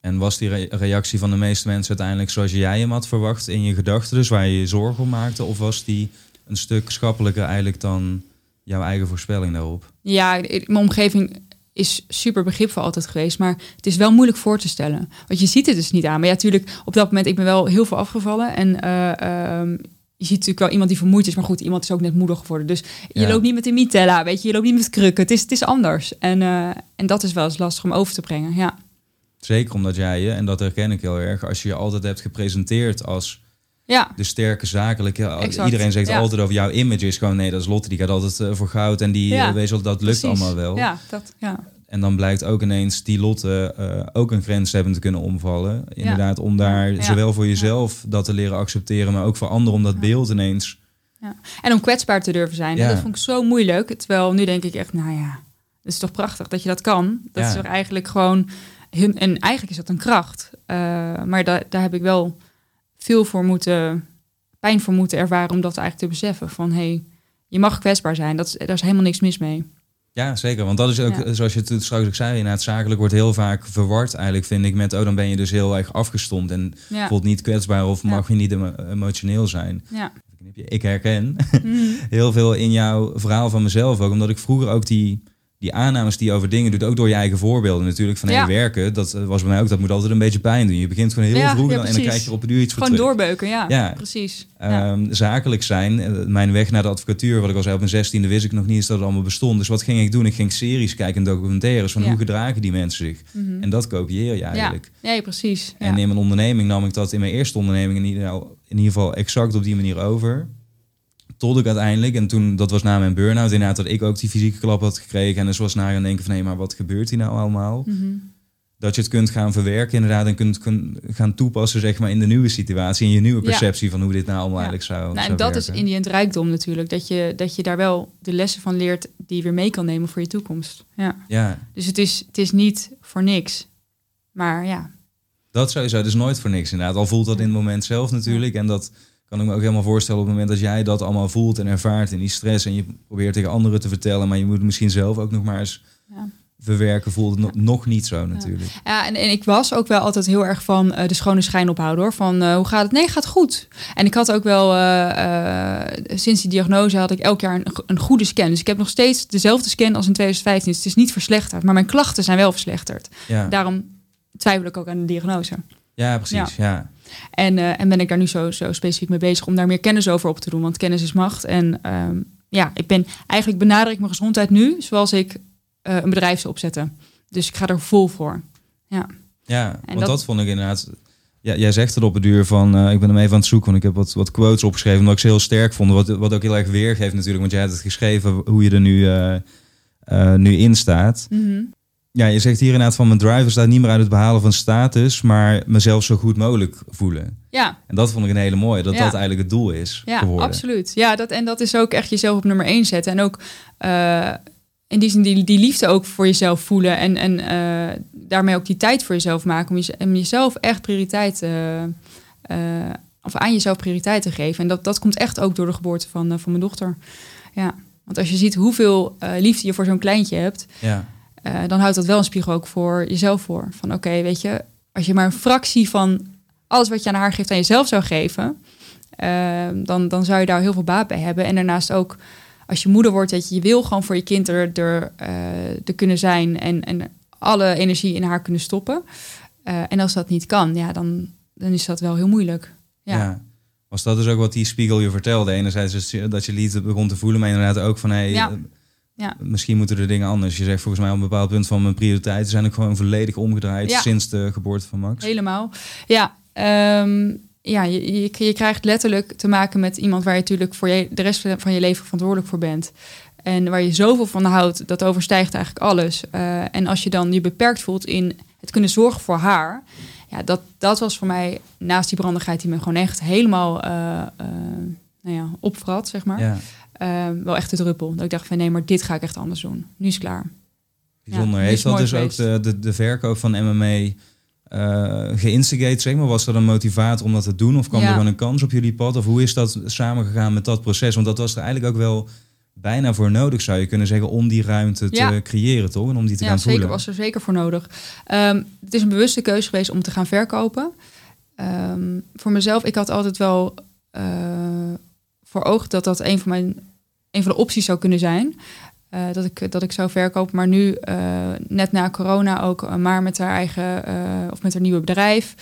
En was die re- reactie van de meeste mensen uiteindelijk zoals jij hem had verwacht in je gedachten, dus waar je je zorgen om maakte? Of was die een stuk schappelijker eigenlijk dan jouw eigen voorspelling daarop? Ja, mijn omgeving is super begripvol altijd geweest. Maar het is wel moeilijk voor te stellen. Want je ziet het dus niet aan. Maar ja, natuurlijk, op dat moment, ik ben wel heel veel afgevallen. En eh, ehm, je ziet natuurlijk wel iemand die vermoeid is. Maar goed, iemand is ook net moeder geworden. Dus je Ja. loopt niet met een mitella, weet je. Je loopt niet met krukken. Het is, het is anders. En, eh, en dat is wel eens lastig om over te brengen, ja. Zeker omdat jij je, en dat herken ik heel erg, als je je altijd hebt gepresenteerd als Ja, de sterke zakelijke. Exact, Iedereen zegt ja. altijd over jouw image is gewoon nee, dat is Lotte, die gaat altijd eh, voor goud en die Ja, eh, al dat lukt precies. allemaal wel. Ja, dat, ja. En dan blijkt ook ineens die Lotte eh, ook een grens hebben te kunnen omvallen. Inderdaad, om daar Ja. zowel voor jezelf dat te leren accepteren, maar ook voor anderen om dat Ja. beeld ineens. En om kwetsbaar te durven zijn. Ja. Dat vond ik zo moeilijk. Terwijl nu denk ik echt, nou ja, het is toch prachtig dat je dat kan. Dat Ja. is toch eigenlijk gewoon... Hun, en eigenlijk is dat een kracht. Eh, maar da, daar heb ik wel veel voor moeten... pijn voor moeten ervaren om dat eigenlijk te beseffen. Van, hé, hey, je mag kwetsbaar zijn. Dat daar is helemaal niks mis mee. Ja, zeker. Want dat is ook, Ja. eh, zoals je het straks ook zei, inderdaad, zakelijk wordt heel vaak verward eigenlijk, vind ik, met, oh, dan ben je dus heel erg afgestomd en Ja, bijvoorbeeld niet kwetsbaar of Ja. mag je niet emo- emotioneel zijn. ja. Ik herken Mhm. heel veel in jouw verhaal van mezelf ook. Omdat ik vroeger ook die, die aannames die je over dingen doet, ook door je eigen voorbeelden natuurlijk. Van Ja. hey, werken, dat eh, was bij mij ook, dat moet altijd een beetje pijn doen. Je begint gewoon heel Ja, vroeg ja, en dan krijg je op een duur iets voor Gewoon terug. doorbeuken, ja. Ja. Precies. Ja. Ehm, zakelijk zijn, eh, mijn weg naar de advocatuur, wat ik al zei, op mijn zestiende wist ik nog niet eens dat het allemaal bestond. Dus wat ging ik doen? Ik ging series kijken en documentaires van hoe gedragen die mensen zich. Mhm. En dat kopieer je eigenlijk. Ja, precies. Ja. En in mijn onderneming nam ik dat in mijn eerste onderneming in ieder, in ieder geval exact op die manier over. Tot ik uiteindelijk, en toen, dat was na mijn burn-out, inderdaad dat ik ook die fysieke klap had gekregen. En dus was na gaan denken van, hé, maar wat gebeurt hier nou allemaal? Mhm. Dat je het kunt gaan verwerken inderdaad en kunt, kunt gaan toepassen zeg maar in de nieuwe situatie. In je nieuwe Ja. perceptie van hoe dit nou allemaal Ja. eigenlijk zou, Nou, zou en dat is in die rijkdom natuurlijk. Dat je, dat je daar wel de lessen van leert die je weer mee kan nemen voor je toekomst. Ja. Ja, Dus het is, het is niet voor niks. Maar ja, dat sowieso. Dus nooit voor niks inderdaad. Al voelt dat in het moment zelf natuurlijk. En dat kan ik me ook helemaal voorstellen op het moment dat jij dat allemaal voelt en ervaart in die stress. En je probeert tegen anderen te vertellen, maar je moet het misschien zelf ook nog maar eens ja. verwerken. Voelt het no- nog niet zo natuurlijk. ja en, en ik was ook wel altijd heel erg van eh, de schone schijn ophouden hoor. Van eh, hoe gaat het? Nee, gaat goed. En ik had ook wel, eh, sinds die diagnose had ik elk jaar een, een goede scan. Dus ik heb nog steeds dezelfde scan als in 2015. Dus het is niet verslechterd, maar mijn klachten zijn wel verslechterd. Daarom twijfel ik ook aan de diagnose. ja precies. Ja. En, eh, en ben ik daar nu zo, zo specifiek mee bezig om daar meer kennis over op te doen. Want kennis is macht. En ehm, ja, ik ben eigenlijk benader ik mijn gezondheid nu zoals ik eh, een bedrijf zou opzetten. Dus ik ga er vol voor. Ja, Ja, want dat- dat... vond ik inderdaad... Ja, jij zegt het op het duur van... eh, ik ben hem even aan het zoeken, want ik heb wat, wat quotes opgeschreven... omdat ik ze heel sterk vond. Wat, wat ook heel erg weergeeft natuurlijk. Want jij hebt het geschreven hoe je er nu, nu in staat. Mhm. Ja, je zegt hier inderdaad van... mijn driver staat niet meer uit het behalen van status... maar mezelf zo goed mogelijk voelen. ja, En dat vond ik een hele mooie. Dat Ja. dat eigenlijk het doel is ja geworden. absoluut. Ja, dat, en dat is ook echt jezelf op nummer één zetten. En ook eh, in die zin die, die liefde ook voor jezelf voelen. En, en eh, daarmee ook die tijd voor jezelf maken. Om, jeze- om jezelf echt prioriteit... eh, eh, of aan jezelf prioriteit te geven. En dat, dat komt echt ook door de geboorte van, van mijn dochter. Ja, want als je ziet hoeveel liefde je voor zo'n kleintje hebt... Ja, eh, dan houdt dat wel een spiegel ook voor jezelf voor. Van oké, weet je, als je maar een fractie van alles wat je aan haar geeft aan jezelf zou geven, eh, dan, dan zou je daar heel veel baat bij hebben. En daarnaast ook als je moeder wordt, dat je, je wil gewoon voor je kind er, er, eh, er kunnen zijn en, en alle energie in haar kunnen stoppen. En als dat niet kan, ja, dan, dan is dat wel heel moeilijk. ja. Ja. Was dat dus ook wat die spiegel je vertelde? Enerzijds dat je liefde begon te voelen... maar inderdaad ook van... Hey, Ja. Ja. Misschien moeten de dingen anders. Je zegt volgens mij op een bepaald punt van mijn prioriteiten zijn ook gewoon volledig omgedraaid Ja. sinds de geboorte van Max. Helemaal. Ja, ehm, ja je, je, je krijgt letterlijk te maken met iemand waar je natuurlijk voor je, de rest van je leven verantwoordelijk voor bent. En waar je zoveel van houdt, dat overstijgt eigenlijk alles. Eh, en als je dan je beperkt voelt in het kunnen zorgen voor haar. Ja, dat, dat was voor mij naast die brandigheid die me gewoon echt helemaal eh, nou ja, opvrat, zeg maar. Ja, wel echt de druppel. Dat ik dacht van nee, maar dit ga ik echt anders doen. Nu is het klaar. bijzonder. Ja, Heeft is dat dus ook de, de, de verkoop van MMA eh geïnstigate, zeg maar? Was dat een motivator om dat te doen? Of kwam Ja. er gewoon een kans op jullie pad? Of hoe is dat samengegaan met dat proces? Want dat was er eigenlijk ook wel bijna voor nodig, zou je kunnen zeggen, om die ruimte te Ja. creëren, toch? En om die te ja, gaan zeker voelen. was er zeker voor nodig. Ehm, het is een bewuste keuze geweest om te gaan verkopen. Ehm, voor mezelf, ik had altijd wel eh, voor ogen dat dat een van mijn een van de opties zou kunnen zijn. Eh, dat, ik, dat ik zou verkopen. Maar nu, eh, net na corona, ook eh, maar met haar eigen of met haar nieuwe bedrijf.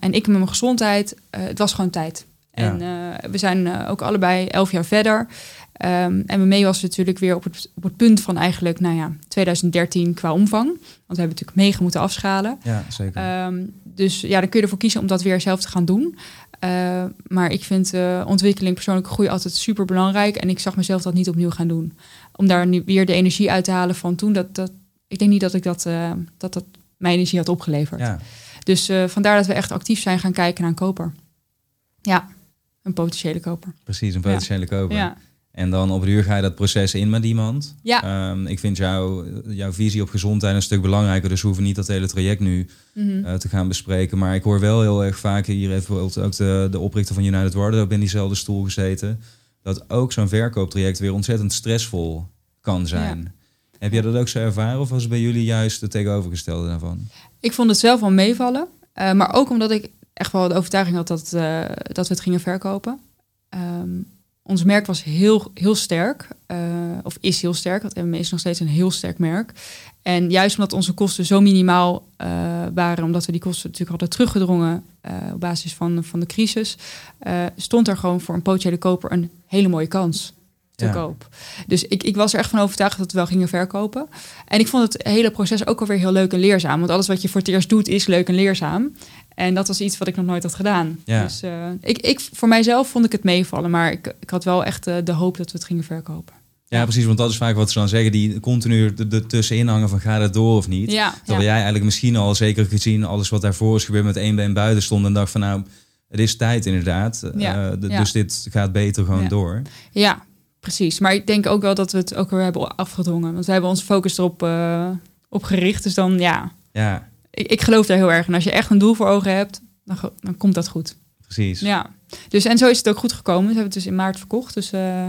En ik met mijn gezondheid, het was gewoon tijd. En we zijn ook allebei elf jaar verder. Ehm, en mee was natuurlijk weer op het, op het punt van eigenlijk, nou ja, 2013 qua omvang. Want we hebben natuurlijk mega moeten afschalen. Ja, zeker. Ehm, dus ja, dan kun je ervoor kiezen om dat weer zelf te gaan doen. Uh, maar ik vind uh, ontwikkeling, persoonlijke groei altijd super belangrijk. En ik zag mezelf dat niet opnieuw gaan doen. Om daar nu weer de energie uit te halen van toen. Dat, dat, ik denk niet dat ik dat, uh, dat, dat mijn energie had opgeleverd. Ja. Dus vandaar dat we echt actief zijn gaan kijken naar een koper. Ja, een potentiële koper. Precies, een potentiële ja. koper. Ja. En dan op de uur ga je dat proces in met iemand. Ja. Um, ik vind jou, jouw visie op gezondheid een stuk belangrijker. Dus we hoeven niet dat hele traject nu Mm -hmm. uh, te gaan bespreken. Maar ik hoor wel heel erg vaak, hier heeft bijvoorbeeld ook de, de oprichter van United Wardrobe in diezelfde stoel gezeten. Dat ook zo'n verkooptraject weer ontzettend stressvol kan zijn. Ja. Heb jij dat ook zo ervaren of was het bij jullie juist het tegenovergestelde daarvan? Ik vond het zelf wel meevallen. Uh, maar ook omdat ik echt wel de overtuiging had dat, uh, dat we het gingen verkopen. Um, ons merk was heel, heel sterk, uh, of is heel sterk, want MM is nog steeds een heel sterk merk. En juist omdat onze kosten zo minimaal uh, waren, omdat we die kosten natuurlijk hadden teruggedrongen uh, op basis van, van de crisis, stond er gewoon voor een potentiële koper een hele mooie kans te Ja. koop. Dus ik, ik was er echt van overtuigd dat we wel gingen verkopen. En ik vond het hele proces ook alweer heel leuk en leerzaam. Want alles wat je voor het eerst doet is leuk en leerzaam. En dat was iets wat ik nog nooit had gedaan. Ja. Dus uh, ik, ik, voor mijzelf vond ik het meevallen. Maar ik, ik had wel echt uh, de hoop dat we het gingen verkopen. Ja, precies, want dat is vaak wat ze dan zeggen, die continu er tussenin hangen van gaat het door of niet. Ja, Terwijl ja. jij eigenlijk misschien al zeker gezien alles wat daarvoor is gebeurd met één been buiten stond en dacht van nou, het is tijd inderdaad. Ja, Uh, de- ja. Dus dit gaat beter gewoon door. ja, precies. Maar ik denk ook wel dat we het ook weer hebben afgedwongen. Want we hebben ons focus erop op gericht. Dus dan ja, Ja, ik, ik geloof daar heel erg. En als je echt een doel voor ogen hebt, dan, dan komt dat goed. precies. Ja, dus en zo is het ook goed gekomen. We hebben het dus in maart verkocht. Dus uh,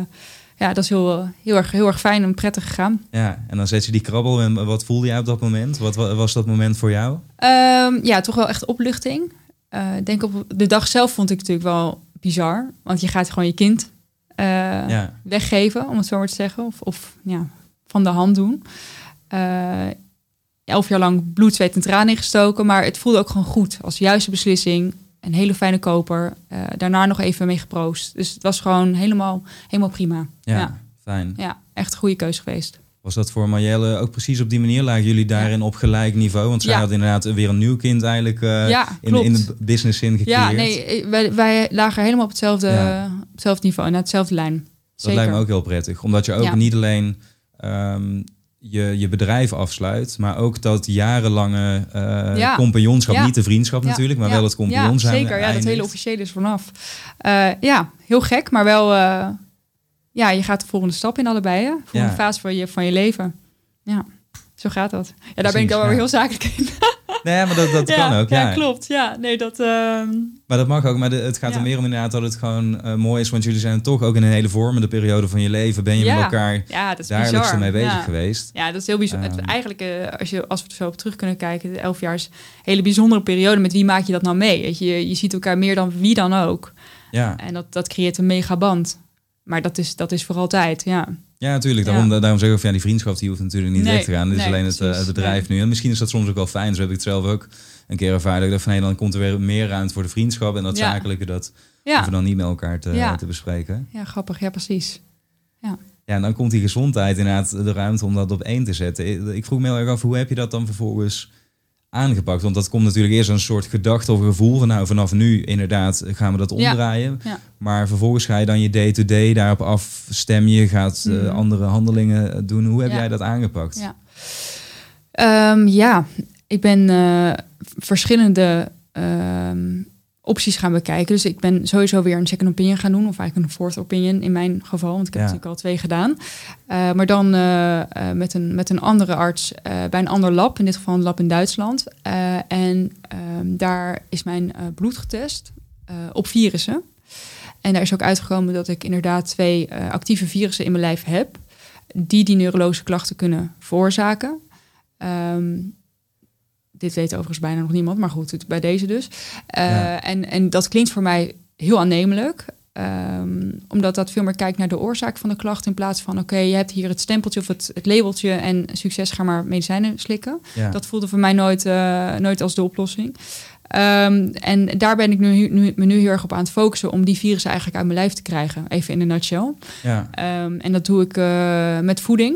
ja, dat is heel, heel, erg, heel erg fijn en prettig gegaan. Ja, en dan zet je die krabbel en wat voelde jij op dat moment? Wat wa- was dat moment voor jou? Um, ja, toch wel echt opluchting. Uh, ik denk op de dag zelf vond ik natuurlijk wel bizar. Want je gaat gewoon je kind uh, Ja, weggeven, om het zo maar te zeggen. Of, of ja, van de hand doen. Uh, elf jaar lang bloed, zweet en tranen ingestoken. Maar het voelde ook gewoon goed. Als juiste beslissing. Een hele fijne koper. Uh, daarna nog even mee geproost. Dus het was gewoon helemaal, helemaal prima. ja, Ja. fijn. Ja, echt een goede keus geweest. Was dat voor Marjelle ook precies op die manier? Lagen jullie daarin op gelijk niveau? Want zij Ja. had inderdaad weer een nieuw kind eigenlijk uh, Ja, in, in de business zin gecreëerd. Ja, nee, wij, wij lagen helemaal op hetzelfde, op hetzelfde niveau, naar hetzelfde lijn. Dat Zeker. lijkt me ook heel prettig. Omdat je ook niet alleen ehm, je, je bedrijf afsluit, maar ook dat jarenlange eh Ja. compagnonschap, Ja. niet de vriendschap Ja. natuurlijk, maar wel het compagnon ja, zijn. Zeker, ja, dat hele officiële is vanaf. Eh, ja, heel gek, maar wel... eh, ja, je gaat de volgende stap in allebei, hè? Volgende fase van je, van je leven. Ja, zo gaat dat. Ja, daar ben ik dan wel ja. heel zakelijk in. Nee, maar dat, dat kan ook. Ja. klopt. Ja, nee, dat... ehm, Maar dat mag ook. Maar de- het gaat Ja. er meer om inderdaad dat het gewoon eh, mooi is. Want jullie zijn toch ook in een hele vormende periode van je leven. Ben je Ja. met elkaar ja, dat is dagelijks bizar. ermee bezig ja. geweest. Ja, dat is heel bijzonder. Ehm. Het- eigenlijk, eh, als, je, als we er zo op terug kunnen kijken, de elf jaar is een hele bijzondere periode. Met wie maak je dat nou mee? Weet je, je ziet elkaar meer dan wie dan ook. Ja, En dat, dat creëert een mega band. Maar dat is, dat is voor altijd, ja. Ja natuurlijk. Ja. Daarom, daarom zeg ik van ja, die vriendschap die hoeft natuurlijk niet Nee, weg te gaan. Dit is alleen het, eh, precies. het bedrijf nu. En misschien is dat soms ook wel fijn. Zo heb ik het zelf ook een keer ervaren. Dat ik dacht van nee, dan komt er weer meer ruimte voor de vriendschap. En dat Ja. zakelijke, dat Ja, hoeven we dan niet met elkaar te, Ja. te bespreken. ja grappig. Ja, precies. Ja, en dan komt die gezondheid inderdaad de ruimte om dat op één te zetten. Ik vroeg me heel erg af, hoe heb je dat dan vervolgens aangepakt? Want dat komt natuurlijk eerst een soort gedachte of gevoel van nou vanaf nu inderdaad gaan we dat omdraaien. Ja. Maar vervolgens ga je dan je day-to-day daarop afstemmen. Je gaat eh, Mhm. andere handelingen doen. Hoe heb Ja. jij dat aangepakt? Ja. Ehm, ja, ik ben eh, verschillende ehm, opties gaan bekijken. Dus ik ben sowieso weer een second opinion gaan doen. Of eigenlijk een fourth opinion in mijn geval. Want ik heb Ja. natuurlijk al twee gedaan. Eh, maar dan eh, eh, met, een, met een andere arts bij een ander lab. In dit geval een lab in Duitsland. En ehm, daar is mijn bloed getest op virussen. En daar is ook uitgekomen dat ik inderdaad twee actieve virussen in mijn lijf heb. Die die neurologische klachten kunnen veroorzaken. Ehm, dit weet overigens bijna nog niemand, maar goed, het- bij deze dus. Eh, Ja. en, en dat klinkt voor mij heel aannemelijk. Ehm, omdat dat veel meer kijkt naar de oorzaak van de klacht in plaats van oké, je hebt hier het stempeltje of het, het labeltje en succes, ga maar medicijnen slikken. Ja. Dat voelde voor mij nooit, eh, nooit als de oplossing. Ehm, en daar ben ik nu, nu, me nu heel erg op aan het focussen om die virussen eigenlijk uit mijn lijf te krijgen. Even in een nutshell. Ja. Ehm, en dat doe ik eh, met voeding.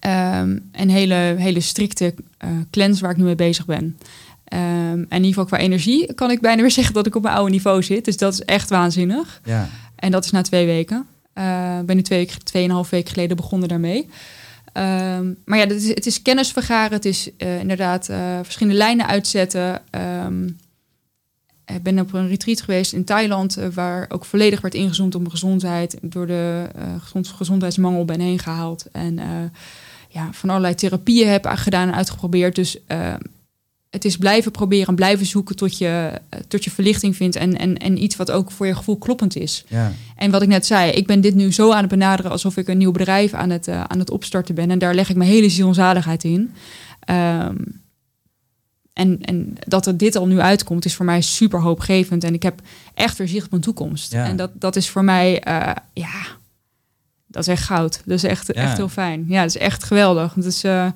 Ehm, een hele, hele strikte uh, cleanse waar ik nu mee bezig ben. Ehm, en in ieder geval qua energie kan ik bijna weer zeggen dat ik op mijn oude niveau zit. Dus dat is echt waanzinnig. Ja. En dat is na twee weken. Uh, ben nu twee, tweeënhalf weken geleden begonnen daarmee. Um, maar ja, het is, het is kennis vergaren. Het is uh, inderdaad uh, verschillende lijnen uitzetten. Um, ik ben op een retreat geweest in Thailand... Uh, waar ook volledig werd ingezoomd op mijn gezondheid. Door de gezond, gezondheidsmangel ben heen gehaald. En ja, van allerlei therapieën heb gedaan en uitgeprobeerd. Dus het is blijven proberen en blijven zoeken tot je, tot je verlichting vindt. En, en, en iets wat ook voor je gevoel kloppend is. Ja. En wat ik net zei, ik ben dit nu zo aan het benaderen alsof ik een nieuw bedrijf aan het, uh, aan het opstarten ben. En daar leg ik mijn hele ziel en zaligheid in. Um, en, en dat er dit al nu uitkomt, is voor mij super hoopgevend. En ik heb echt weer zicht op mijn toekomst. Ja. En dat, dat is voor mij, ja, dat is echt goud. Dat is echt, Ja. echt heel fijn. Ja, dat is echt geweldig. Dus uh,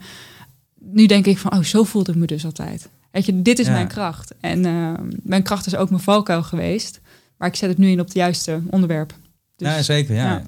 nu denk ik van, oh, zo voelde ik me dus altijd. Weet je, dit is Ja. mijn kracht. En uh, mijn kracht is ook mijn valkuil geweest. Maar ik zet het nu in op het juiste onderwerp. Dus, ja, zeker. Ja. ja.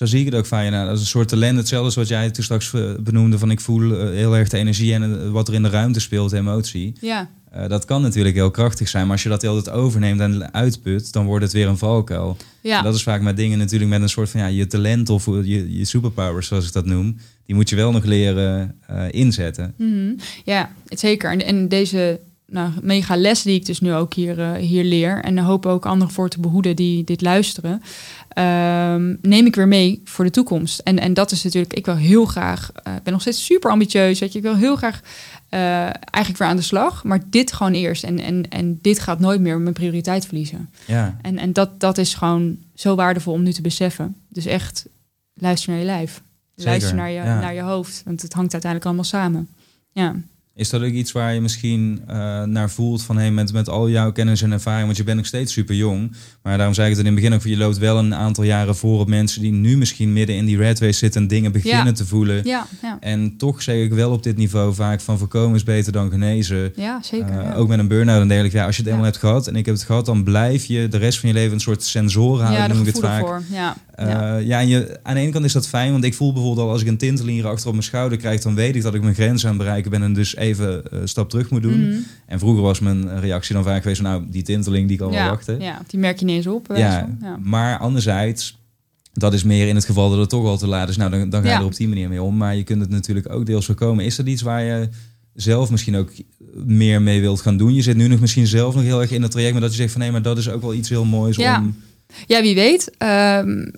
Zo zie ik het ook van je. Nou, dat is een soort talent. Hetzelfde als wat jij toen straks eh, benoemde. Van ik voel eh, heel erg de energie en eh, wat er in de ruimte speelt, de emotie. Ja, dat kan natuurlijk heel krachtig zijn. Maar als je dat heel tijd overneemt en uitput, dan wordt het weer een valkuil. ja. Dat is vaak met dingen natuurlijk met een soort van ja, je talent of je, je superpowers, zoals ik dat noem. Die moet je wel nog leren inzetten. Mhm. Ja, zeker. En, en deze nou, mega les die ik dus nu ook hier, uh, hier leer... en hoop ook anderen voor te behoeden die dit luisteren... Um, neem ik weer mee voor de toekomst. En, en dat is natuurlijk, ik wil heel graag... Ik uh, ben nog steeds super ambitieus, weet je. Ik wil heel graag uh, eigenlijk weer aan de slag. Maar dit gewoon eerst. En, en, en dit gaat nooit meer mijn prioriteit verliezen. Ja. En, en dat, dat is gewoon zo waardevol om nu te beseffen. Dus echt, luister naar je lijf. Zeker, Luister naar je, ja. naar je hoofd. Want het hangt uiteindelijk allemaal samen. Ja. Is dat ook iets waar je misschien uh, naar voelt van hey, met, met al jouw kennis en ervaring, want je bent nog steeds super jong. Maar daarom zei ik het in het begin ook, je loopt wel een aantal jaren voor op mensen die nu misschien midden in die red race zitten en dingen beginnen ja. te voelen. Ja, ja. En toch zeg ik wel op dit niveau vaak van voorkomen is beter dan genezen. Ja, zeker. Uh, ja. Ook met een burn-out en dergelijke. Ja, als je het eenmaal hebt gehad en ik heb het gehad, dan blijf je de rest van je leven een soort sensoren houden, ja, noem ik het vaak. Voor. Ja, Uh, ja. ja, en je, aan de ene kant is dat fijn, want ik voel bijvoorbeeld al als ik een tinteling hier achter op mijn schouder krijg, dan weet ik dat ik mijn grens aan het bereiken ben en dus even uh, stap terug moet doen. Mhm. Mm -hmm. En vroeger was mijn reactie dan vaak geweest, nou, die tinteling die kan ja, wel wachten. Ja, die merk je niet eens op. Ja, ja, maar anderzijds, dat is meer in het geval dat het toch al te laat is. Nou, dan, dan ga je er op die manier mee om. Maar je kunt het natuurlijk ook deels voorkomen. Is dat iets waar je zelf misschien ook meer mee wilt gaan doen? Je zit nu nog misschien zelf nog heel erg in het traject, maar dat je zegt van nee, maar dat is ook wel iets heel moois ja. om... Ja, wie weet. Um,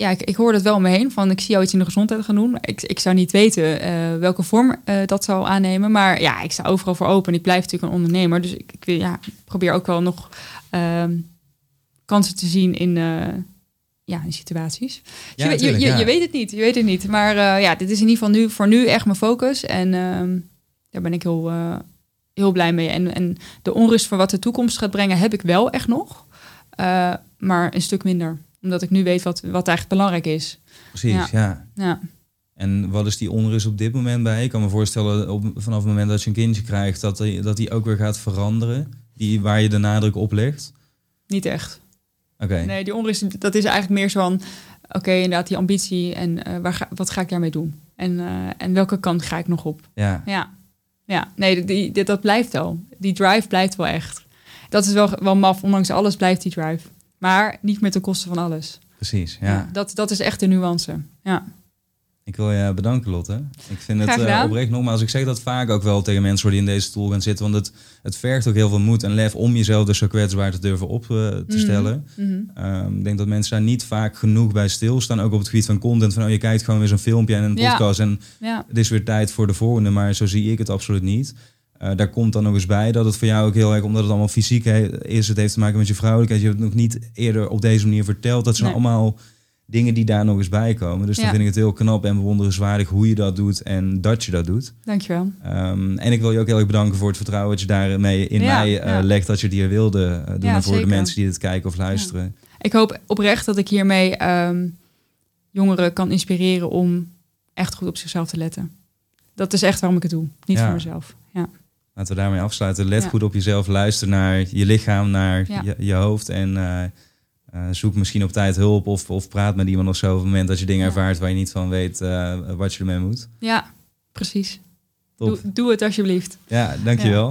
ja, ik, ik hoor het wel om me heen. Van ik zie jou iets in de gezondheid gaan doen. Ik, ik zou niet weten uh, welke vorm uh, dat zou aannemen. Maar ja, ik sta overal voor open. Ik blijf natuurlijk een ondernemer. Dus ik, ik ja, probeer ook wel nog uh, kansen te zien in, uh, ja, in situaties. Dus Ja, je, tuurlijk, je, je, ja. je, weet het niet. Je weet het niet. Maar ja, dit is in ieder geval nu voor nu echt mijn focus. En ehm, daar ben ik heel, heel blij mee. En, en de onrust voor wat de toekomst gaat brengen heb ik wel echt nog. Maar een stuk minder omdat ik nu weet wat, wat eigenlijk belangrijk is. Precies, ja. ja. En wat is die onrust op dit moment bij? Ik kan me voorstellen, op, vanaf het moment dat je een kindje krijgt, dat die, dat die ook weer gaat veranderen. Die, waar je de nadruk op legt. Niet echt. Oké. Okay. Nee, die onrust, dat is eigenlijk meer zo van... Oké, okay, inderdaad, die ambitie en uh, waar ga, wat ga ik daarmee doen? En, uh, en welke kant ga ik nog op? Ja. Ja, ja. nee, die, die, dat blijft wel. Die drive blijft wel echt. Dat is wel, wel maf, ondanks alles blijft die drive. Maar niet met de kosten van alles. Precies, ja. ja dat, dat is echt de nuance. Ja. Ik wil je bedanken, Lotte. Ik vind het uh, oprecht nogmaals. Ik zeg dat vaak ook wel tegen mensen die in deze stoel gaan zitten. Want het, het vergt ook heel veel moed en lef om jezelf dus zo kwetsbaar te durven op uh, te Mhm. stellen. Mm -hmm. um, ik denk dat mensen daar niet vaak genoeg bij stilstaan. Ook op het gebied van content. Van oh, je kijkt gewoon weer zo'n filmpje en een podcast. Ja. En ja. het is weer tijd voor de volgende. Maar zo zie ik het absoluut niet. Uh, daar komt dan nog eens bij dat het voor jou ook heel erg, omdat het allemaal fysiek is, het heeft te maken met je vrouwelijkheid. Je hebt het nog niet eerder op deze manier verteld. Dat zijn Nee. allemaal dingen die daar nog eens bij komen. Dus dan vind ik het heel knap en bewonderenswaardig hoe je dat doet en dat je dat doet. Dankjewel. Um, en ik wil je ook heel erg bedanken voor het vertrouwen dat je daarmee in Ja, mij uh, ja. legt dat je het hier wilde uh, doen. En voor zeker. de mensen die dit kijken of luisteren. ik hoop oprecht dat ik hiermee ehm, jongeren kan inspireren om echt goed op zichzelf te letten. Dat is echt waarom ik het doe, niet voor mezelf. Ja. Laten we daarmee afsluiten. Let Ja. goed op jezelf. Luister naar je lichaam, naar Ja. je, je hoofd. En eh, eh, zoek misschien op tijd hulp of, of praat met iemand of zo. Op het moment dat je dingen Ja. ervaart waar je niet van weet eh, wat je ermee moet. ja, precies. Doe, doe het alsjeblieft. Ja, dankjewel.